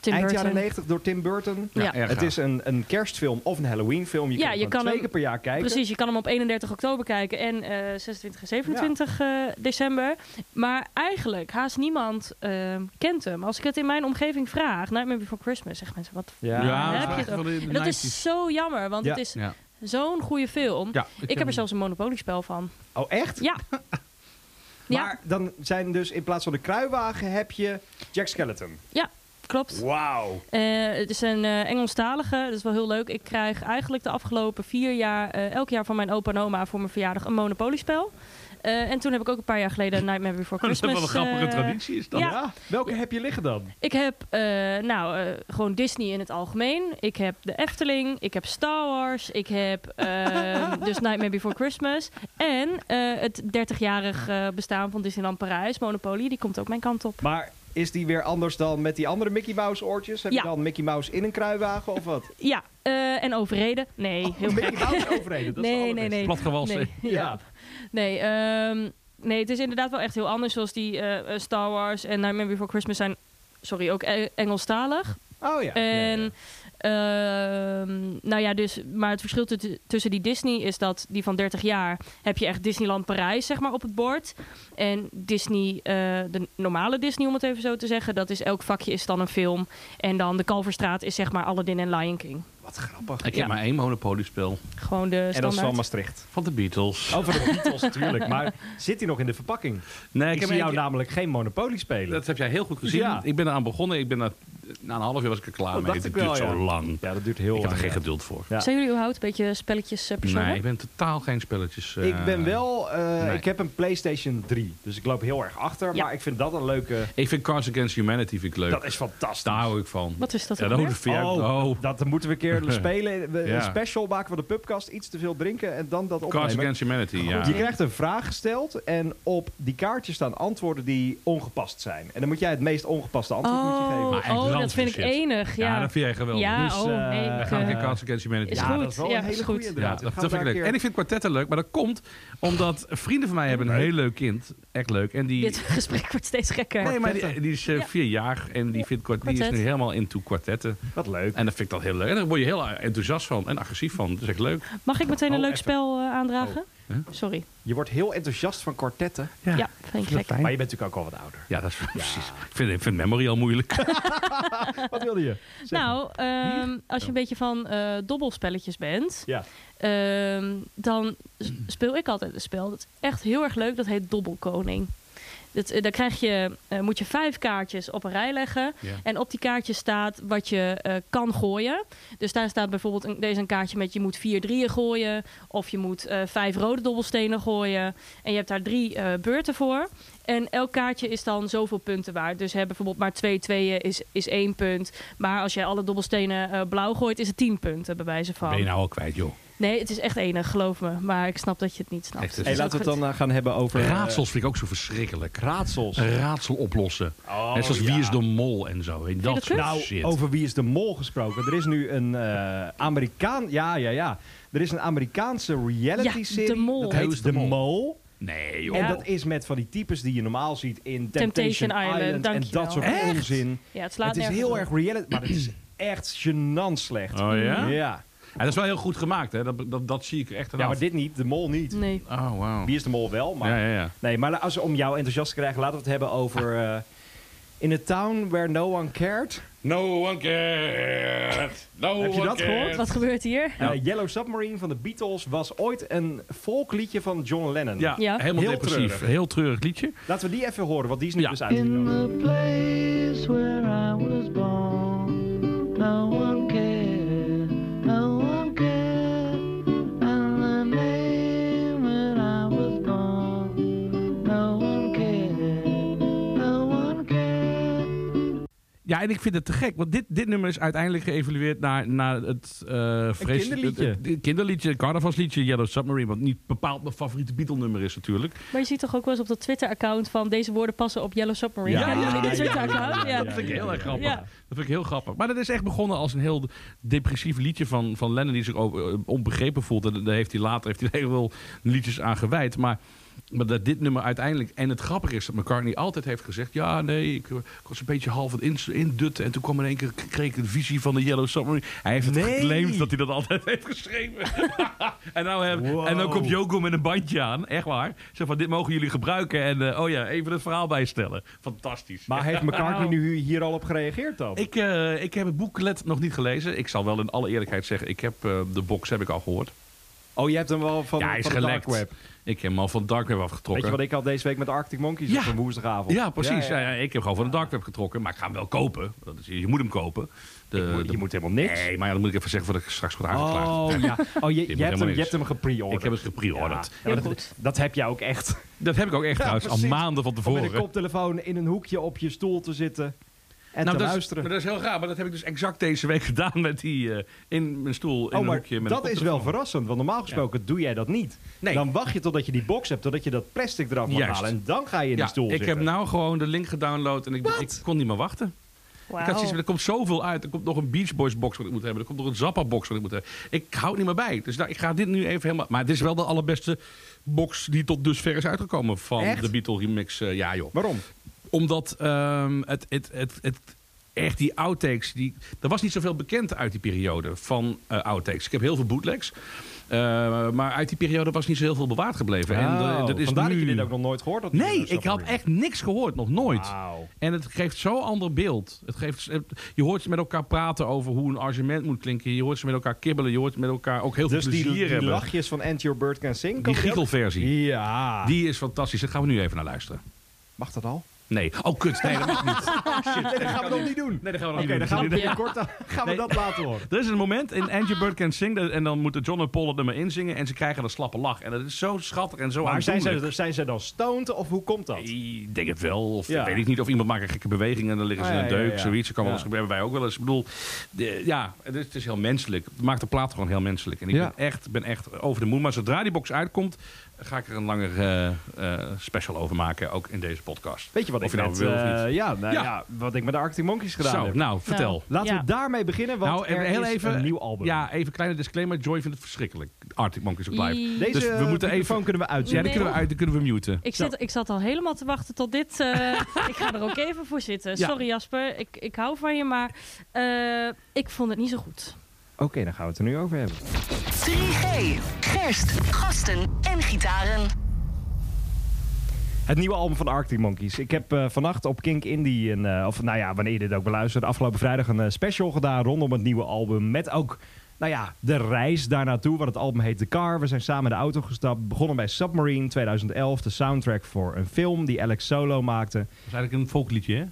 Tim
eind
Burton.
jaren 90 door Tim Burton.
Ja.
Het is een, een kerstfilm of een Halloween film. Je
Ja,
kan hem
je kan
twee
hem-
keer per jaar kijken.
Precies, je kan hem op 31 oktober kijken en eh 26 en 27 eh, december. Maar eigenlijk, haast niemand eh, kent hem. Als ik het in mijn omgeving vraag, Nightmare Before Christmas, zeggen mensen, wat...
Ja.
heb
is
je het
de
dat
90s.
is zo jammer, want
Ja.
het is
Ja.
zo'n goede film.
Ja,
Ik heb er zelfs een Monopoly-spel van.
Oh, echt?
Ja. Ja.
Maar dan zijn dus in plaats van de kruiwagen heb je Jack Skeleton.
Klopt.
Wauw.
Eh, het is een eh, Engelstalige, dat is wel heel leuk. Ik krijg eigenlijk de afgelopen vier jaar, eh, elk jaar van mijn opa en oma voor mijn verjaardag een Monopoly-spel. En toen heb ik ook een paar jaar geleden Nightmare Before
Dat is
Christmas.
wel een grappige traditie is dat.
ja.
Ja. Welke heb je liggen dan?
Ik heb nou, gewoon Disney in het algemeen. Ik heb de Efteling. Ik heb Star Wars. Ik heb eh, dus Nightmare Before Christmas. En het 30-jarig eh, bestaan van Disneyland Parijs, Monopoly. Die komt ook mijn kant op.
Maar is die weer anders dan met die andere Mickey Mouse oortjes? Heb
Ja.
je dan Mickey Mouse in een kruiwagen of wat?
Ja, eh, en overreden. Nee, heel
Mickey. Mouse overheden, dat is
nee,
het
nee, nee.
Platgewassen.
Nee,
Ja.
ja. Nee, ehm, nee, het is inderdaad wel echt heel anders. Zoals die eh, eh, Star Wars en Nightmare Before Christmas zijn, sorry, ook e- Engelstalig.
Oh ja.
En,
Ja,
nou ja, dus, maar het verschil tu- tussen die Disney is dat die van 30 jaar heb je echt Disneyland Parijs, zeg maar, op het bord. En Disney, eh, de normale Disney, om het even zo te zeggen, dat is elk vakje is dan een film. En dan de Kalverstraat is zeg maar Aladdin en Lion King.
Wat grappig.
Ik
Ja.
heb maar één Monopoly-spel.
Gewoon de
En dat is van
standaard.
Maastricht.
Van de Beatles.
Over de Beatles natuurlijk. Maar zit hij nog in de verpakking?
nee,
Ik,
heb
zie jou
keer-
namelijk geen Monopoly spelen.
Dat heb jij heel goed gezien.
Ja.
Ik ben eraan begonnen. Ik ben er, na een half jaar was ik er klaar
Dat
mee. Het
wel,
duurt zo
ja.
lang.
ja, dat duurt heel
Ik heb er geen geduld voor.
Ja.
Zijn jullie überhaupt een beetje spelletjes uh, personen?
Nee, ik ben totaal geen spelletjes. eh,
Ik ben wel... eh,
nee.
Ik heb een PlayStation 3. Dus ik loop heel erg achter.
Ja.
Maar ik vind dat een leuke...
Ik vind Cards Against Humanity vind ik leuk.
Dat is fantastisch.
Daar hou ik van.
Wat is dat
Ja, dat.
Oh,
Oh,
dat moeten we een keer spelen. We-
Ja.
Een special maken van de pubcast. Iets te veel drinken en dan dat
Cards
opnemen.
Against Humanity, ja.
Je krijgt een vraag gesteld en op die kaartjes staan antwoorden die ongepast zijn. En dan moet jij het meest ongepaste antwoord moet je
Oh,
geven.
Maar echt
oh dat vind ik enig. Ja,
Ja, dat vind jij geweldig.
Ja,
Dus,
oh nee.
dan
Cards Against Humanity.
Is
ja,
goed.
dat is wel
Ja,
een hele goede inderdaad. Dan
dat, dat
we
vind ik leuk. En ik vind kwartetten leuk, maar dat komt omdat vrienden van mij hebben een heel leuk kind. Echt leuk. En die,
dit gesprek wordt steeds gekker.
nee, maar die, die is eh,
Ja.
vier jaar en die, vindt kwart, die is nu helemaal into kwartetten.
Wat leuk.
En dat vind ik dan heel leuk. En daar word je heel enthousiast van en agressief van. Dat is echt leuk.
Mag ik meteen een
Oh,
leuk
even.
spel eh, aandragen?
Huh?
Sorry.
Je wordt heel enthousiast van kwartetten.
Ja, vind ik gek.
Maar je bent natuurlijk ook al wat ouder.
Ja, dat is precies. Ik vind, ik vind memory al moeilijk.
Wat wilde je? Zeg.
Nou, ehm, als je een beetje van eh, dobbelspelletjes bent,
Ja.
ehm, dan speel ik altijd een spel. Dat is echt heel erg leuk. Dat heet Dobbelkoning. Dat, eh, daar krijg je, eh, moet je vijf kaartjes op een rij leggen.
Ja.
En op die kaartjes staat wat je eh, kan gooien. Dus daar staat bijvoorbeeld een, deze een kaartje met je moet vier drieën gooien. Of je moet vijf rode dobbelstenen gooien. En je hebt daar drie beurten voor. En elk kaartje is dan zoveel punten waard. Dus hè, bijvoorbeeld maar twee tweeën is, is één punt. Maar als jij alle dobbelstenen blauw gooit, is het tien punten bij wijze van.
Ben je nou al kwijt, joh.
Nee, het is echt enig, geloof me. Maar ik snap dat je het niet snapt.
Echt, het
Hey, laten we het dan eh, gaan hebben over... eh,
Raadsels vind ik ook zo verschrikkelijk.
raadsels.
Een raadsel oplossen.
Oh,
Net zoals
ja.
Wie is de Mol en zo. En dat soort?
Nou,
shit.
over wie is de mol gesproken. Er is nu een eh, Amerikaan... Ja, ja, ja. Er is een Amerikaanse reality-serie.
Ja, De Mol.
Dat heet De
De Mol?
Mol.
Nee, joh.
Ja.
En dat is met van die types die je normaal ziet in Temptation,
Temptation Island,
Island, en dat soort
Echt?
onzin.
Ja, het slaat
Het is heel
op.
erg reality, maar het is echt gênant slecht.
Oh ja?
Ja.
Ja, dat is wel heel goed gemaakt, hè? Dat, dat, dat zie ik echt aan
Ja, maar dit niet, de mol niet.
Nee.
Oh, wauw.
Wie is de mol wel, maar...
Ja, ja, ja.
Nee, maar als, om jou enthousiast te krijgen, laten we het hebben over... eh, in a town where no one cared.
No one cared. No
Heb je
one
dat gehoord?
Wat gebeurt hier?
Eh, Yellow Submarine van de Beatles was ooit een volkliedje van John Lennon.
Ja,
Ja.
helemaal
Heel
depressief.
treurig.
Heel treurig liedje.
Laten we die even horen, want die is nu
Ja.
dus
In
uitgekomen.
the place where I was born, no one
Ja, en ik vind het te gek. Want dit, dit nummer is uiteindelijk geëvalueerd naar, naar het eh vrees-
kinderliedje.
Het, het kinderliedje, carnavalsliedje Yellow Submarine. Wat niet bepaald mijn favoriete Beatle-nummer is natuurlijk.
Maar je ziet toch ook wel eens op dat Twitter-account van deze woorden passen op Yellow Submarine.
Ja, ja,
Twitter-account?
ja, ja,
Ja.
Dat vind ik heel erg grappig.
Ja.
Dat vind ik heel grappig. Maar dat is echt begonnen als een heel depressief liedje van, van Lennon die zich ook, eh, onbegrepen voelt. En daar heeft hij later heeft hij heel veel liedjes aan gewijd. Maar, maar dat dit nummer uiteindelijk... En het grappige is dat McCartney altijd heeft gezegd... Ja, nee, ik, eh, ik was een beetje half het in- indutten. En toen kwam in één keer kreeg ik een visie van de Yellow Submarine. Hij heeft het
Nee.
geclaimd dat hij dat altijd heeft geschreven. en, nou, heb-
Wow.
en dan komt Joko met een bandje aan. Echt waar. Zo van, dit mogen jullie gebruiken. En eh, oh ja, even het verhaal bijstellen. Fantastisch.
Maar heeft McCartney nu hier al op gereageerd dan?
Ik, eh, ik heb het boeklet nog niet gelezen. Ik zal wel in alle eerlijkheid zeggen, ik heb de box heb ik al gehoord.
oh, je hebt hem wel van,
ja, hij is
van de
gelekt.
dark web.
Ik heb hem al van de dark web afgetrokken.
Weet je wat ik al deze week met Arctic Monkeys
Ja.
op een woensdagavond?
Ja, precies. Ja,
Ja,
ja,
ja.
ik heb gewoon van de dark web getrokken, maar ik ga hem wel kopen. Dat is, je moet hem kopen. De,
Je moet-
de-
je moet helemaal niks.
Nee, maar ja, dat moet ik even zeggen voordat ik straks word aangeklaagd.
Oh ja. Oh, je, je, hebt, hem, je hebt hem gepreorderd.
Ik heb het gepreorderd.
Ja, dat,
goed.
dat heb jij ook echt.
Dat heb ik ook echt trouwens, al maanden van
Om met een
tevoren.
koptelefoon in een hoekje op je stoel te zitten en
Nou,
te
dat, is,
luisteren.
maar dat is heel raar, maar dat heb ik dus exact deze week gedaan met die eh, in mijn stoel in
oh,
een
maar
hoekje. Met
dat
een
is wel verrassend, want normaal gesproken doe jij dat niet.
Nee.
Dan wacht je totdat je die box hebt, totdat je dat plastic eraf mag
Juist.
halen en dan ga je in
Ja,
die stoel
ik
zitten.
heb nou gewoon de link gedownload en ik, ik kon niet meer wachten. Ik had zoiets van, er komt zoveel uit. Er komt nog een Beach Boys box wat ik moet hebben. Er komt nog een Zappa box wat ik moet hebben. Ik hou het niet meer bij. Dus nou, ik ga dit nu even helemaal... Maar het is wel de allerbeste box die tot dusver is uitgekomen van
Echt?
de Beatle remix. eh, ja joh.
Waarom?
Omdat ehm, het, het, het, het, echt die outtakes... Die, er was niet zoveel bekend uit die periode van eh, outtakes. Ik heb heel veel bootlegs. Eh, maar uit die periode was niet zo heel veel bewaard gebleven. en
Oh,
eh, dat is
vandaar
nu...
dat je dit ook nog nooit gehoord had.
Nee,
is
ik had echt niks gehoord. Nog nooit. En het geeft zo'n ander beeld. Het geeft, het- je hoort ze met elkaar praten over hoe een arrangement moet klinken. Je hoort ze met elkaar kibbelen. Je hoort met elkaar ook heel
Dus
veel
die,
plezier
die
hebben.
lachjes van And Your Bird Can Sing.
Die giechelversie.
Ja.
Die is fantastisch. Daar gaan we nu even naar luisteren.
Mag dat al?
Nee. Oh, kut. Nee, dat mag niet. Shit.
Nee, dat gaan we nog niet doen.
Nee, dat gaan we nog
Oké,
niet
dan
doen.
gaan we binnenkort dan- gaan we
Nee.
dat laten horen.
Er is een moment in Andrew Bird Can Sing. En dan moeten John en Paul het nummer inzingen. En ze krijgen een slappe lach. En dat is zo schattig en zo
Maar zijn ze, zijn ze dan stoned of hoe komt dat?
Ik denk het wel. Of
Ja.
weet ik niet. Of iemand maakt een gekke beweging en dan liggen ze
Ah,
in een
ja, ja,
deuk.
ja.
Zoiets. Dat kan wel
Ja.
eens gebeuren. Wij ook wel eens. Ik bedoel, de- ja, het is, het is heel menselijk. Het maakt de plaat gewoon heel menselijk. En ik
Ja.
ben, echt, ben echt over de moe. Maar zodra die box uitkomt, ga ik er een langer eh, eh, special over maken. Ook in deze podcast.
Weet je wat
Of
ik
je nou wil of
eh,
niet.
ja, nou,
Ja.
ja. wat ik met de Arctic Monkeys gedaan
Zo,
heb.
nou, vertel.
Laten
Ja.
we daarmee beginnen, want
nou,
er
heel
is
even,
een nieuw album.
Ja, even een kleine disclaimer. Joy vindt het verschrikkelijk. Arctic Monkeys ook live.
Deze
Dus we moeten even-
kunnen we
Ja,
uitzetten.
die kunnen we uit, die kunnen we muten.
Ik, zit, ik zat al helemaal te wachten tot dit. eh, ik ga er ook even voor zitten.
Ja.
Sorry Jasper, ik, ik hou van je, maar eh, ik vond het niet zo goed.
Oké, dan gaan we het er nu over hebben.
3G. Gerst, gasten en gitaren.
Het nieuwe album van Arctic Monkeys. Ik heb eh, vannacht op Kink Indie, een, eh, of nou ja, wanneer je dit ook beluistert, afgelopen vrijdag een eh, special gedaan rondom het nieuwe album. Met ook, nou ja, de reis daar naartoe. Want het album heet The Car. We zijn samen in de auto gestapt. Begonnen bij Submarine 2011, de soundtrack voor een film die Alex Solo maakte.
Dat is eigenlijk een folkliedje, hè?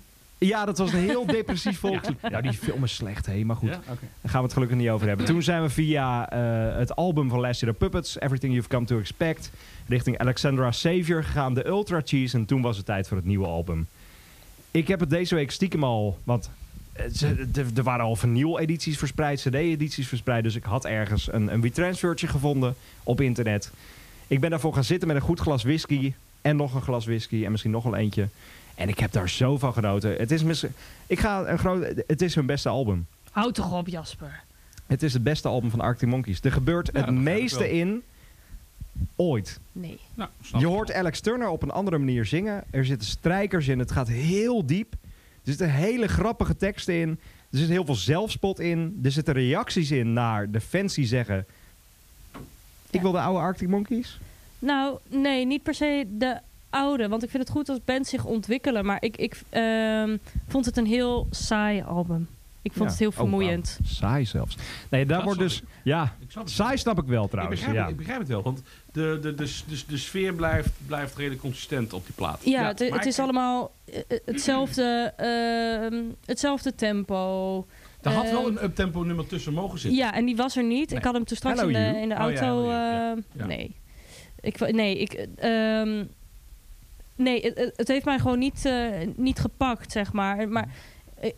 Ja, dat was een heel depressief volkslied. Ja, die film is slecht, hé, maar goed.
Ja?
Daar gaan we het gelukkig niet over hebben. Toen zijn we via eh, het album van Last Year the Puppets, Everything You've Come to Expect, richting Alexandra Savior gegaan, de Ultra Cheese. En toen was het tijd voor het nieuwe album. Ik heb het deze week stiekem al, want eh, er- er waren al vinyl-edities verspreid, cd-edities verspreid. Dus ik had ergens een, een retransfertje gevonden op internet. Ik ben daarvoor gaan zitten met een goed glas whisky en nog een glas whisky en misschien nog wel eentje. En ik heb daar zo van genoten. Het is, mis- ik ga een groot, het is hun beste album.
Houd toch op, Jasper.
Het is het beste album van Arctic Monkeys. Er gebeurt
Ja,
het meeste in ooit.
Nee.
Nou,
Je hoort Alex Turner op een andere manier zingen. Er zitten strijkers in. Het gaat heel diep. Er zitten hele grappige teksten in. Er zit heel veel zelfspot in. Er zitten reacties in naar de fans die zeggen... Ik
Ja.
wil de oude Arctic Monkeys.
Nou, nee, niet per se de oude. Want ik vind het goed als bands zich ontwikkelen. Maar ik, ik ehm, vond het een heel saai album. Ik vond
Ja.
het heel
Oh,
vermoeiend.
Saai zelfs. Nee, daar
Dat
wordt dus... Ja,
Ik snap het.
saai snap ik wel
Ik
trouwens.
begrijp,
Ja.
het, ik begrijp het wel, want de, de, de, de, de sfeer blijft, blijft redelijk consistent op die plaat.
Ja, het,
ik-
is allemaal eh, eh, hetzelfde, ehm, hetzelfde tempo.
Er had wel
Ehm,
een uptempo nummer tussen mogen zitten.
Ja, en die was er niet.
Nee.
Ik had hem toen straks in de,
You.
in de
Oh, ja,
auto.
Ja.
eh,
Ja.
Nee. Ik, nee, ik, eh, ehm, nee het- het, heeft mij gewoon niet, eh, niet gepakt, zeg maar. Maar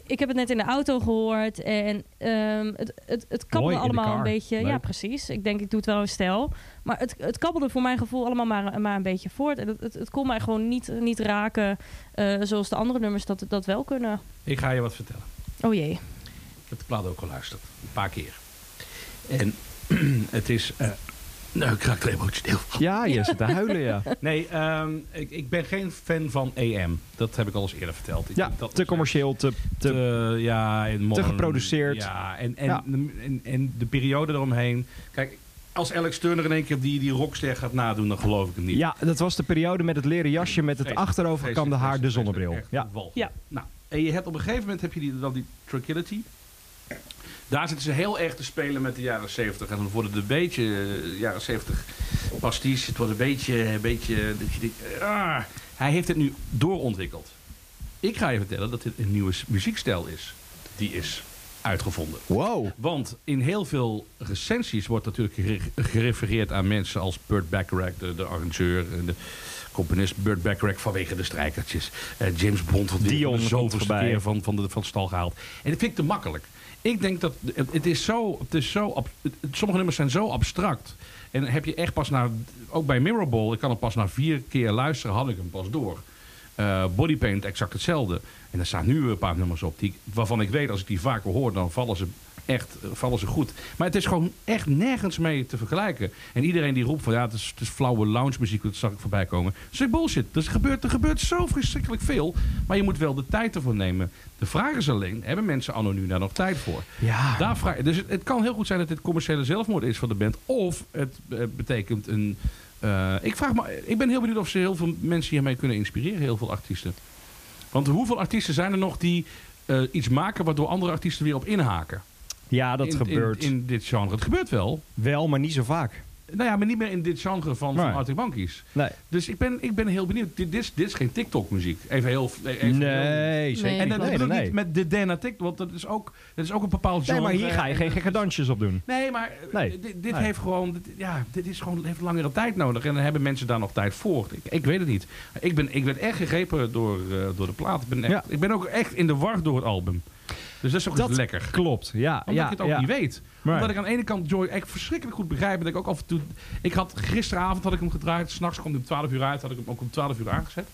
ik heb het net in de auto gehoord en ehm, het, het, het kabbelde
Mooi,
allemaal een beetje. Ja, precies. Ik denk, ik doe het wel in stijl. Maar het, het kabbelde voor mijn gevoel allemaal maar, maar een beetje voort. En het, het, het kon mij gewoon niet, niet raken eh, zoals de andere nummers dat, dat wel kunnen.
Ik ga je wat vertellen.
Oh jee.
Ik heb de plaat ook geluisterd. Een paar keer. En het is... eh nou, ik raak er emotioneel van.
ja, je zit te huilen, ja.
Nee, ehm, ik, ik ben geen fan van AM. Dat heb ik al eens eerder verteld. Ik
Ja,
dat
te commercieel, te... te
te, ja, en modern-
geproduceerd.
Ja, en, en,
Ja.
En, en de periode eromheen. Kijk, als Alex Turner in één keer die, die rockster gaat nadoen, dan geloof ik het niet.
Ja, dat was de periode met het leren jasje met het
Vreselijk,
achterovergekamde haar, de zonnebril. Ja.
Ja.
Nou, en je hebt op een gegeven moment heb je die, dan die Tranquility. Daar zitten ze heel erg te spelen met de jaren 70. En dan worden het een beetje eh, jaren 70 pastiche. Het wordt een beetje... Een beetje dat je denkt, ah, hij heeft het nu doorontwikkeld. Ik ga je vertellen dat dit een nieuwe muziekstijl is. Die is uitgevonden.
Wow.
Want in heel veel recensies wordt natuurlijk gere- gerefereerd aan mensen als Burt Bacharach, de, de arrangeur en de componist Burt Bacharach vanwege de strijkertjes. Eh, James Bond wordt de zoveelste keer van, van, de, van stal gehaald. En dat vind ik te makkelijk. Ik denk dat het, is zo, het is zo, sommige nummers zijn zo abstract. En heb je echt pas na, ook bij Mirrorball, ik kan het pas na vier keer luisteren, had ik hem pas door. Eh, Bodypaint exact hetzelfde. En er staan nu een paar nummers op die, waarvan ik weet als ik die vaker hoor, dan vallen ze echt eh, vallen ze goed. Maar het is gewoon echt nergens mee te vergelijken. En iedereen die roept van ja, het is, het is flauwe lounge muziek, dat zag ik voorbij komen. Dat is bullshit. Er, gebeurt, er gebeurt zo verschrikkelijk veel. Maar je moet wel de tijd ervoor nemen. De vraag is alleen, hebben mensen anno nu daar nog tijd voor?
Ja.
Daar vraag, dus het, het kan heel goed zijn dat dit commerciële zelfmoord is van de band. Of het eh, betekent een... eh, ik, vraag me, ik ben heel benieuwd of ze heel veel mensen hiermee kunnen inspireren. Heel veel artiesten. Want hoeveel artiesten zijn er nog die iets maken waardoor andere artiesten weer op inhaken?
Ja, dat
in,
gebeurt
In, in dit genre. Het gebeurt wel.
wel, maar niet zo vaak.
Nou ja, maar niet meer in dit genre van, van
Nee.
Arctic Monkeys.
Nee.
Dus ik ben, ik ben heel benieuwd. Dit, dit, is, dit is geen TikTok-muziek. Even heel... Even heel-
Nee, zeker
Nee.
En
niet.
dat
Nee,
niet met de DNA TikTok, want dat is ook, dat is ook een bepaald genre.
Nee, maar hier ga je geen gekke dansjes op doen.
Nee, maar eh,
Nee.
dit, dit
Nee.
heeft gewoon, dit, ja, dit is gewoon, heeft langere tijd nodig. En dan hebben mensen daar nog tijd voor. Ik, ik weet het niet. Ik, ben, ik werd echt gegrepen door, eh, door de plaat. Ik ben, echt,
Ja.
ik ben ook echt in de war door het album. Dus dat is ook
Dat
eens lekker.
Klopt, ja.
Omdat
ja,
ik het ook
ja.
niet weet.
Maar-
Omdat ik aan de ene kant Joy echt verschrikkelijk goed begrijp. Dat ik ook af en toe... Ik had gisteravond had ik hem gedraaid. S'nachts kwam hij om 12 uur uit. Had ik hem ook om 12 uur aangezet.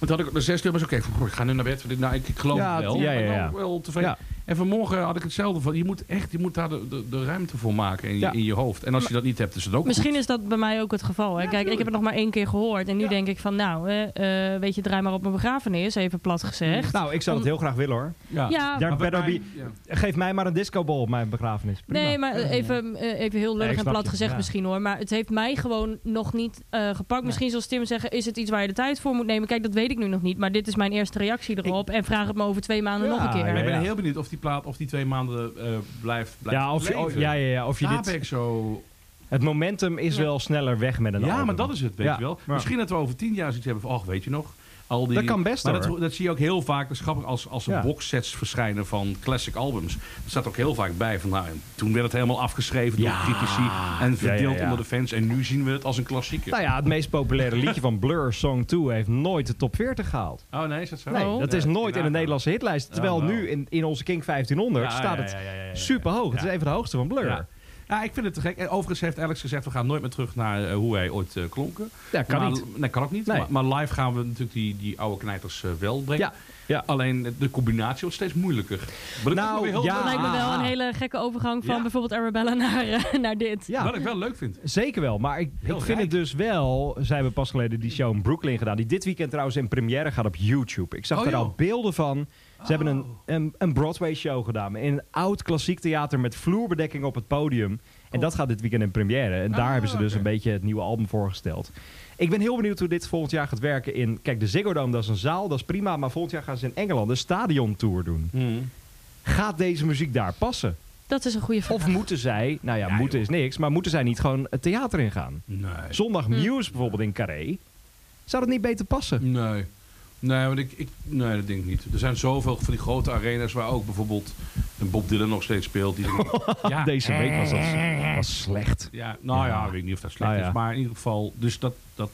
En toen had ik op de 6 uur was oké. ik ga nu naar bed. Nou, ik, ik geloof
Ja,
het wel.
ja, ja, ja.
wel tevreden. En vanmorgen had ik hetzelfde van. Je moet echt, je moet daar de, de, de ruimte voor maken in je,
Ja.
in je hoofd. En als je dat niet hebt, is het ook
Misschien
goed.
is dat bij mij ook het geval. Hè?
Ja,
Kijk, ik heb het nog maar één keer gehoord. En nu
Ja.
denk ik van, nou, eh, eh, weet je, draai maar op mijn begrafenis, even plat gezegd.
Nou, ik zou het
Om-
heel graag willen hoor.
Ja. Maar bij
better
mij-
be-
ja.
Geef mij maar een discobal op mijn begrafenis. Prima.
Nee, maar eh, even, eh, even heel lullig en plat
je.
gezegd
Ja.
misschien hoor. Maar het heeft mij gewoon nog niet eh, gepakt. Misschien zoals Tim zeggen, is het iets waar je de tijd voor moet nemen? Kijk, dat weet ik nu nog niet. Maar dit is mijn eerste reactie erop. En vraag het me over twee maanden
Ja,
nog een keer.
ik ben heel benieuwd of die plaat, of die twee maanden eh, blijft, blijft
ja, of
leven.
oh, ja, ja, ja, of je
Daar
dit,
ben ik zo...
het momentum is
Ja.
wel sneller weg met een
Ja,
album.
maar dat is het, weet
Ja,
je wel.
maar-
Misschien dat we over tien jaar zoiets hebben van, oh, weet je nog... Al die,
Dat kan best,
maar
hoor.
dat, dat zie je ook heel vaak, dat is grappig, als, als er
Ja.
boxsets verschijnen van classic albums. Er staat ook heel vaak bij van, nou, en toen werd het helemaal afgeschreven
Ja.
door critici en verdeeld
Ja, ja, ja.
onder de fans. En nu zien we het als een klassieker.
Nou ja, het meest populaire liedje van Blur, Song 2, heeft nooit de top 40 gehaald.
Oh nee, is dat zo?
Nee,
Oh.
dat is
Ja,
nooit in de. Nederlandse hitlijst. Terwijl
Oh, wow.
nu in, in onze King 1500
Ja,
staat het
ja, ja, ja, ja, ja.
super hoog. Het is een van de hoogste van Blur.
Ja.
Ja,
Ja, ik vind het te gek. En overigens heeft Alex gezegd, we gaan nooit meer terug naar eh, hoe wij ooit eh, klonken.
kan
maar,
niet.
Nee, kan ook niet.
Nee.
Maar, maar live gaan we natuurlijk die, die oude knijters eh, wel brengen.
Ja, ja.
Alleen de combinatie wordt steeds moeilijker. Ik
Nou,
heel
ja.
Dat lijkt me wel een hele gekke overgang van
Ja.
bijvoorbeeld Arabella naar, naar dit.
Ja.
Wat ik wel leuk vind.
Zeker wel, maar ik, ik vind het dus wel... Zij hebben pas geleden die show in Brooklyn gedaan. Die dit weekend trouwens in première gaat op YouTube. Ik zag
Oh,
er
joh.
al beelden van. Ze hebben een,
Oh.
een, een Broadway show gedaan. In een oud klassiek theater met vloerbedekking op het podium. En dat gaat dit weekend in première. En daar
Ah,
hebben ze dus een beetje het nieuwe album voorgesteld. Ik ben heel benieuwd hoe dit volgend jaar gaat werken in... Kijk, de Ziggo Dome, dat is een zaal, dat is prima. Maar volgend jaar gaan ze in Engeland een stadiontour doen. Gaat deze muziek daar passen?
Dat is een goede vraag.
Of moeten zij... Nou ja,
Ja,
moeten
joh.
is niks. Maar moeten zij niet gewoon het theater ingaan?
Nee.
Zondag
Hm.
Muse bijvoorbeeld in Carré. Zou dat niet beter passen?
Nee. Nee, want ik, ik, nee, dat denk ik niet. Er zijn zoveel van die grote arenas waar ook bijvoorbeeld een Bob Dylan nog steeds speelt. Die ja,
Deze week was dat was slecht.
ja, nou ja,
Ja.
ik weet niet of dat slecht
Nou ja.
is. Maar in ieder geval, dus dat, dat,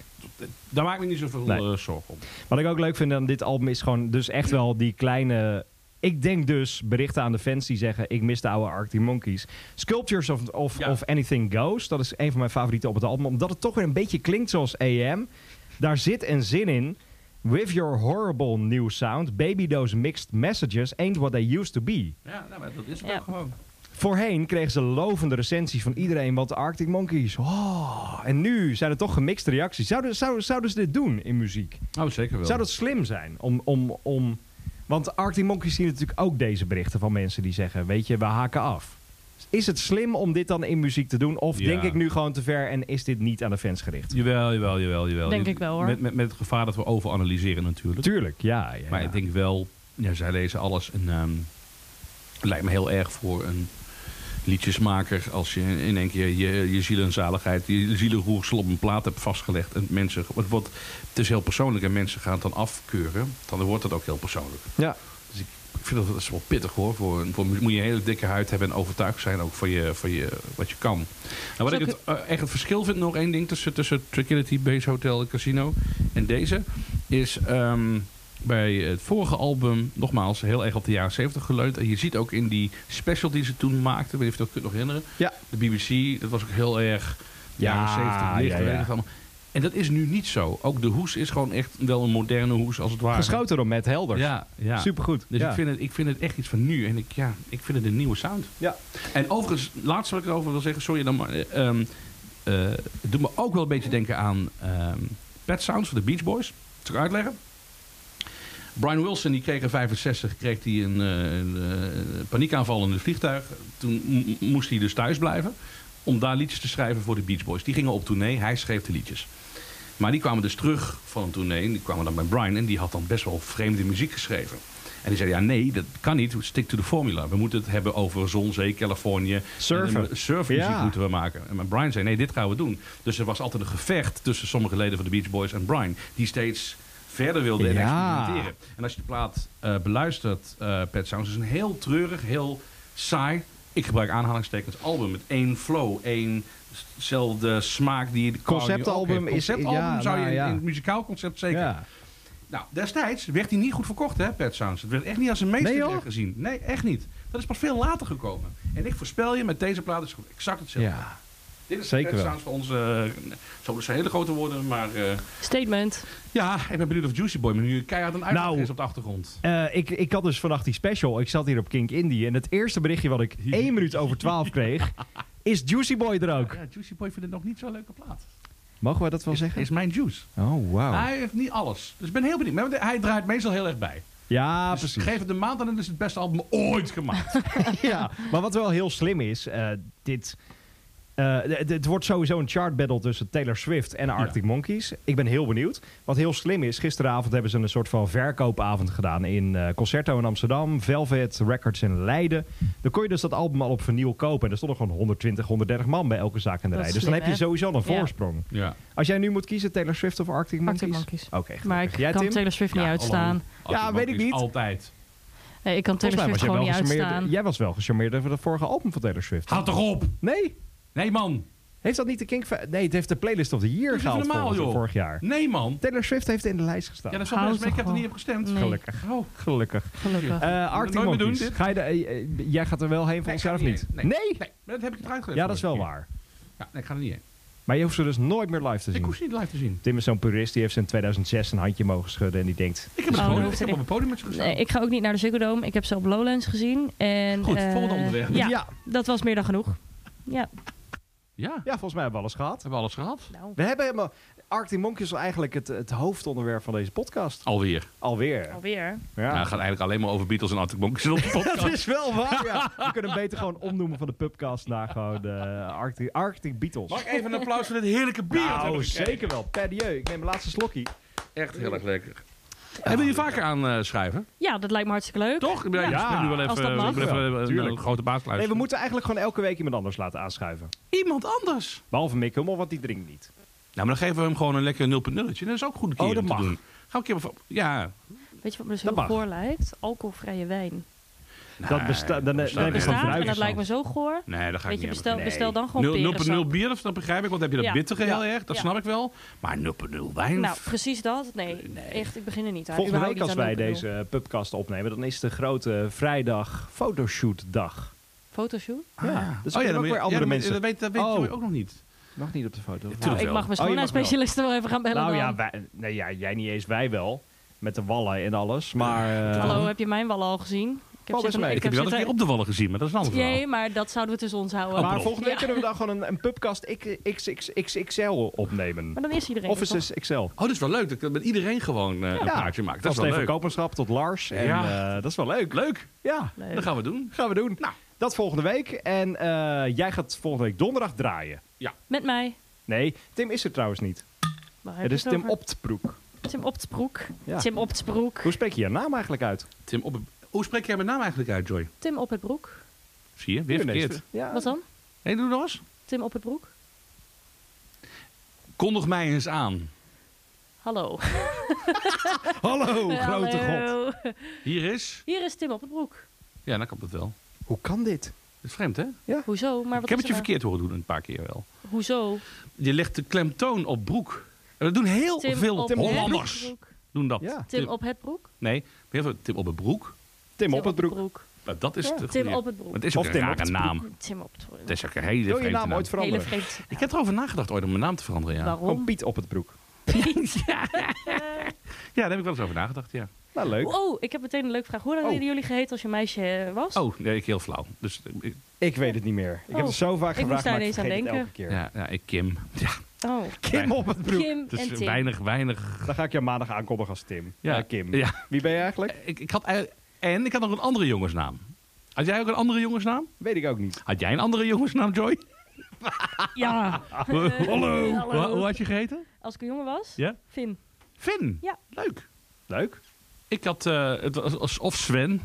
daar maak ik me niet zoveel
Nee.
eh, zorgen om.
Wat ik ook leuk vind aan dit album is gewoon dus echt wel die kleine... Ik denk dus berichten aan de fans die zeggen... ik mis de oude Arctic Monkeys. Sculptures of, of,
Ja.
of Anything Goes. Dat is een van mijn favorieten op het album. Omdat het toch weer een beetje klinkt zoals AM. Daar zit een zin in. With your horrible new sound. Baby those mixed messages ain't what they used to be.
Ja, nou, maar dat is het
Ja.
ook gewoon.
Voorheen kregen ze lovende recensies van iedereen, want de Arctic Monkeys. Oh, en nu zijn er toch gemixte reacties. Zouden, zouden, zouden ze dit doen in muziek?
Oh, zeker wel.
Zou dat slim zijn? Om, om, om, want Arctic Monkeys zien natuurlijk ook deze berichten van mensen die zeggen: Weet je, we haken af. Is het slim om dit dan in muziek te doen? Of
Ja.
denk ik nu gewoon te ver en is dit niet aan de fans gericht?
Jawel, jawel, jawel, jawel.
Denk ik wel, hoor.
Met, met, met het gevaar dat we overanalyseren natuurlijk.
Tuurlijk, ja. ja
Maar
ja.
ik denk wel, ja, zij lezen alles. En, ehm, het lijkt me heel erg voor een liedjesmaker als je in één keer je, je ziel en zaligheid, je zielenroersel op een plaat hebt vastgelegd. En mensen, het, wordt, het is heel persoonlijk en mensen gaan het dan afkeuren. Dan wordt het ook heel persoonlijk.
ja.
Vind dat, dat is wel pittig hoor. Voor, een- voor, moet je een hele dikke huid hebben en overtuigd zijn ook van je, van je, wat je kan. Nou, wat ik het, eh, echt het verschil vind, nog één ding tussen, tussen Tranquility Base Hotel en Casino en deze, is ehm, bij het vorige album, nogmaals, heel erg op de jaren 70 geleund. En je ziet ook in die special die ze toen maakten, weet je of je dat kunt nog herinneren.
Ja.
De BBC, dat was ook heel erg
Ja,
jaren 70 licht,
ja,
weet
ja.
En dat is nu niet zo. Ook de hoes is gewoon echt wel een moderne hoes als het ware.
Geschoten door Matt Helder.
Ja, ja.
Supergoed.
Dus
ja.
ik, vind het, ik vind het echt iets van nu. En ik, ja, ik vind het een nieuwe sound.
Ja.
En overigens, laatst wat ik erover wil zeggen, sorry dan maar. eh, ehm, eh, het doet me ook wel een beetje denken aan ehm Pet Sounds van de Beach Boys. Zal ik uitleggen? Brian Wilson die kreeg in 65 kreeg hij een, eh, een, eh, paniekaanval in het vliegtuig. Toen moest hij dus thuis blijven om daar liedjes te schrijven voor de Beach Boys. Die gingen op tournee, hij schreef de liedjes. Maar die kwamen dus terug van een tournee. Die kwamen dan bij Brian en die had dan best wel vreemde muziek geschreven. En die zei, ja nee, dat kan niet. Stick to the formula. We moeten het hebben over zon, zee, Californië.
Surfen.
En, surfmuziek
Ja.
moeten we maken. En maar Brian zei, nee, dit gaan we doen. Dus er was altijd een gevecht tussen sommige leden van de Beach Boys en Brian. Die steeds verder wilde en
Ja.
experimenteren. En als je de plaat eh, beluistert, eh Pet Sounds, is een heel treurig, heel saai. Ik gebruik aanhalingstekens album met één flow, éénzelfde smaak die de
Conceptalbum is-
Conceptalbum
ja,
zou je
nou,
in-
ja.
in het muzikaal concept zeker.
Ja.
Nou, destijds werd hij niet goed verkocht, hè, Pet Sounds. Het werd echt niet als een meesterwerk
joh?
gezien. Nee, echt niet. Dat is pas veel later gekomen. En ik voorspel je, met deze plaat is het exact hetzelfde.
ja.
Dit is
zeker wel.
Sounds voor ons, eh zo zijn hele grote woorden, maar eh,
Statement.
ja, ik ben benieuwd of Juicy Boy me nu keihard een uitleg
Nou.
is op de achtergrond.
Eh, ik, ik had dus vannacht die special. Ik zat hier op Kink Indie. En het eerste berichtje wat ik één minuut over twaalf kreeg... is Juicy Boy er ook.
Ja, Juicy Boy vindt het nog niet zo'n leuke plaat.
Mogen we dat wel
Is,
zeggen?
is mijn juice.
Oh, wauw.
Hij heeft niet alles. Dus ik ben heel benieuwd. Maar hij draait meestal heel erg bij.
Ja,
Dus
precies.
geef het een maand en dan is het het beste album ooit gemaakt.
ja, maar wat wel heel slim is, eh, dit. Eh, het wordt sowieso een chart battle tussen Taylor Swift en Arctic Monkeys. Ik ben heel benieuwd. Wat heel slim is, gisteravond hebben ze een soort van verkoopavond gedaan in eh, Concerto in Amsterdam, Velvet Records in Leiden. Dan kon je dus dat album al op vernieuw kopen. En er stonden gewoon 120, 130 man bij elke zaak in de
Dat
rij. Dus dan heb je
hè?
sowieso een voorsprong.
ja.
Als jij nu moet kiezen, Taylor Swift of Arctic Monkeys?
Arctic Monkeys.
Oké.
Maar ik
Jij,
kan
Tim?
Taylor Swift niet uitstaan.
Ja, weet ik niet.
Altijd.
Nee, ik kan Taylor Swift gewoon niet uitstaan.
Jij was wel gecharmeerd over het vorige album van Taylor Swift.
Houd toch op!
Nee?
Nee, man.
Heeft dat niet de Kink... Nee, het heeft de Playlist of the Year gehaald
normaal,
vorig,
joh.
vorig jaar.
Nee, man.
Taylor Swift heeft in de lijst gestaan.
Ja, dat zal best, maar ik heb er niet op gestemd.
Nee.
Gelukkig.
Oh,
Gelukkig.
Gelukkig.
Eh Arctic
doen?
Ga je de, eh, eh, jij gaat er wel heen volgend
Nee,
jaar of
ik
niet? Nee?
nee, maar dat heb ik eruit gelegd.
Ja, dat is wel waar.
Ja, nee, ik ga er niet heen.
Maar je hoeft ze dus nooit meer live te
Ik
zien.
hoef ze niet live te zien.
Tim is zo'n purist, die heeft ze in 2006 een handje mogen schudden en die denkt...
Ik heb, een
Oh, dat
ik heb op een podium met ze gestaan.
Nee, ik ga ook niet naar de Ziggo Dome. Ik heb ze op Lowlands gezien. En,
Goed, volgende onderwerp.
Ja,
ja.
dat was meer dan genoeg. Ja.
Ja,
Ja, volgens mij hebben we alles gehad.
hebben we alles gehad?
Nou,
We hebben helemaal... Arctic Monkeys is eigenlijk het, het hoofdonderwerp van deze podcast.
Alweer.
Alweer.
alweer.
Ja.
Nou, het gaat eigenlijk alleen maar over Beatles en Arctic Monkeys in onze podcast.
Dat is wel waar, ja. We kunnen hem beter gewoon omnoemen van de pubcast naar gewoon de Arctic, Arctic Beatles.
Mag ik even een applaus voor dit heerlijke bier?
Nou,
gekregen?
zeker wel. Padieu. Ik neem mijn laatste slokje.
Echt heel erg lekker. Hebben jullie vaker aan eh, schrijven?
Ja, dat lijkt me hartstikke leuk.
Toch? Ik ben,
Ja,
ik ben nu wel
als
even,
dat mag.
ik ben even
Ja,
een, grote baas
Nee, we moeten eigenlijk gewoon elke week iemand anders laten aanschuiven.
Iemand anders.
Behalve Mick Hummel, want die drinkt niet.
Nou, maar dan geven we hem gewoon een lekker 0.0'tje. Dat is ook goed een keer
Oh, dat
om te
mag.
doen. Gaan we een keer... Ja.
Weet je wat me dus
Dat
heel goor lijkt? Alcoholvrije wijn.
Dat besta- dan- dan
bestaat
heb je
en dat lijkt me zo goor.
Nee, dat ga
Weet
ik
je,
niet
bestel, bestel dan gewoon
0,0
perensap.
bier, dat, dat begrijp ik, want dan heb je dat
Ja.
bittere heel erg. Dat
Ja.
snap ik wel. Maar 0,0 wijn...
Nou, precies dat. Nee,
Nee.
echt, ik begin er niet aan.
Volgende week als wij
aan 0,0.
deze pubcast opnemen, dan is de grote vrijdag fotoshootdag.
Fotoshoot?
Ja,
Ah.
dus
oh ja,
ook
dan
weer andere
ja,
mensen.
Dat weet, dat weet
Oh.
Ook nog niet.
Nog niet op de foto.
Ja,
Nou, ik
wel.
mag mijn
Oh, je mag
schoonheidsspecialisten wel even gaan bellen
Nou
dan.
ja, wij, nee, ja, jij niet eens, wij wel. Met de wallen en alles. Maar eh,
Hallo, heb je mijn wallen al gezien?
Best mee.
Ik heb je wel een keer op de wallen gezien, maar dat is een ander verhaal.
Nee, maar dat zouden we tussen ons houden.
maar volgende week
Ja.
kunnen we dan gewoon een, een pubcast XXXL opnemen.
Maar dan is iedereen er?
Offices XL.
Oh, dat is wel leuk. Dat ik met iedereen gewoon eh, een
Ja,
praatje maak. Dat
Van
is wel leuk.
Koopmanschap tot Lars. En,
Ja.
eh, dat is wel leuk.
Leuk.
Ja,
Leuk.
Dat gaan we doen.
gaan we doen.
Nou.
Dat volgende week. En eh, jij gaat volgende week donderdag draaien.
Met mij.
Nee, Tim is er trouwens niet.
Waar heb
Het is Tim? Optbroek.
Tim Optsbroek.
Ja.
Tim Optsbroek.
Hoe spreek je je naam eigenlijk uit?
Tim op Hoe spreek jij mijn naam eigenlijk uit, Joy?
Tim op het broek.
Zie je? Weer verkeerd.
Ja.
Wat dan?
Hé, doe nog eens.
Tim op het broek?
Kondig mij eens aan.
Hallo.
Hallo, grote god.
Hier is...
Hier is Tim op het broek.
Ja, dan kan dat wel.
Hoe kan dit?
Dat is vreemd, hè?
Hoezo? Maar wat
Ik heb het je
er
verkeerd horen doen een paar keer wel.
nou? Hoezo?
Je legt de klemtoon op broek. En dat doen heel
Tim
veel
op het
Hollanders.
broek.
Doen dat.
Ja.
Tim op het broek?
Nee, heel veel Tim op het broek.
Tim op het broek.
Nou, dat is
Ja.
de
Tim op het broek.
Het is ook
Of
een
Tim
rare naam.
Tim op het broek.
Het is ook een hele
Wil je
vreemde
naam ooit
Hele
veranderen?
Ik heb erover nagedacht ooit om mijn naam te veranderen, ja.
Waarom?
Gewoon Piet op het broek.
ja. ja, daar heb ik wel eens over nagedacht, ja.
Nou, leuk.
Oh, ik heb meteen een leuke vraag. Hoe
Oh.
hadden jullie geheten als je meisje eh, was?
Oh, nee, ik heel flauw. Dus eh, ik-
Ik weet het niet meer. Ik heb
Oh,
het zo vaak
ik
gevraagd, maar ik
aan
het elke
denken.
keer.
ja, ja, ik Kim. Ja,
Oh.
Kim op het broek.
Kim
dus
en Tim.
weinig, weinig.
Dan ga ik jou maandag aankondigen als Tim.
Ja.
Ja, Kim.
Ja.
Wie ben je eigenlijk?
Ik, ik had, ei- en ik had nog een andere jongensnaam. Had jij ook een andere jongensnaam?
Weet ik ook niet.
Had jij een andere jongensnaam, Joy?
Ja.
Hallo.
hallo.
Hoe, hoe had je gegeten?
Als ik een jongen was?
Ja?
Finn.
Finn.
Ja.
Leuk.
Leuk.
Ik had, eh, het was als- of Sven.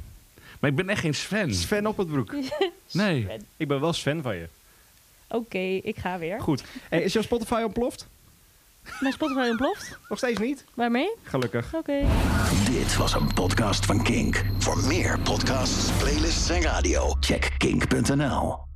Maar ik ben echt geen Sven.
Sven op het broek.
Nee.
Ik ben wel Sven van je.
Oké, ik ga weer.
Goed. Hey, is jouw Spotify ontploft?
Mijn Spotify ontploft.
Nog steeds niet?
Waarmee?
Gelukkig.
Oké.
Dit was een podcast van Kink. Voor meer podcasts, playlists en radio, check kink.nl.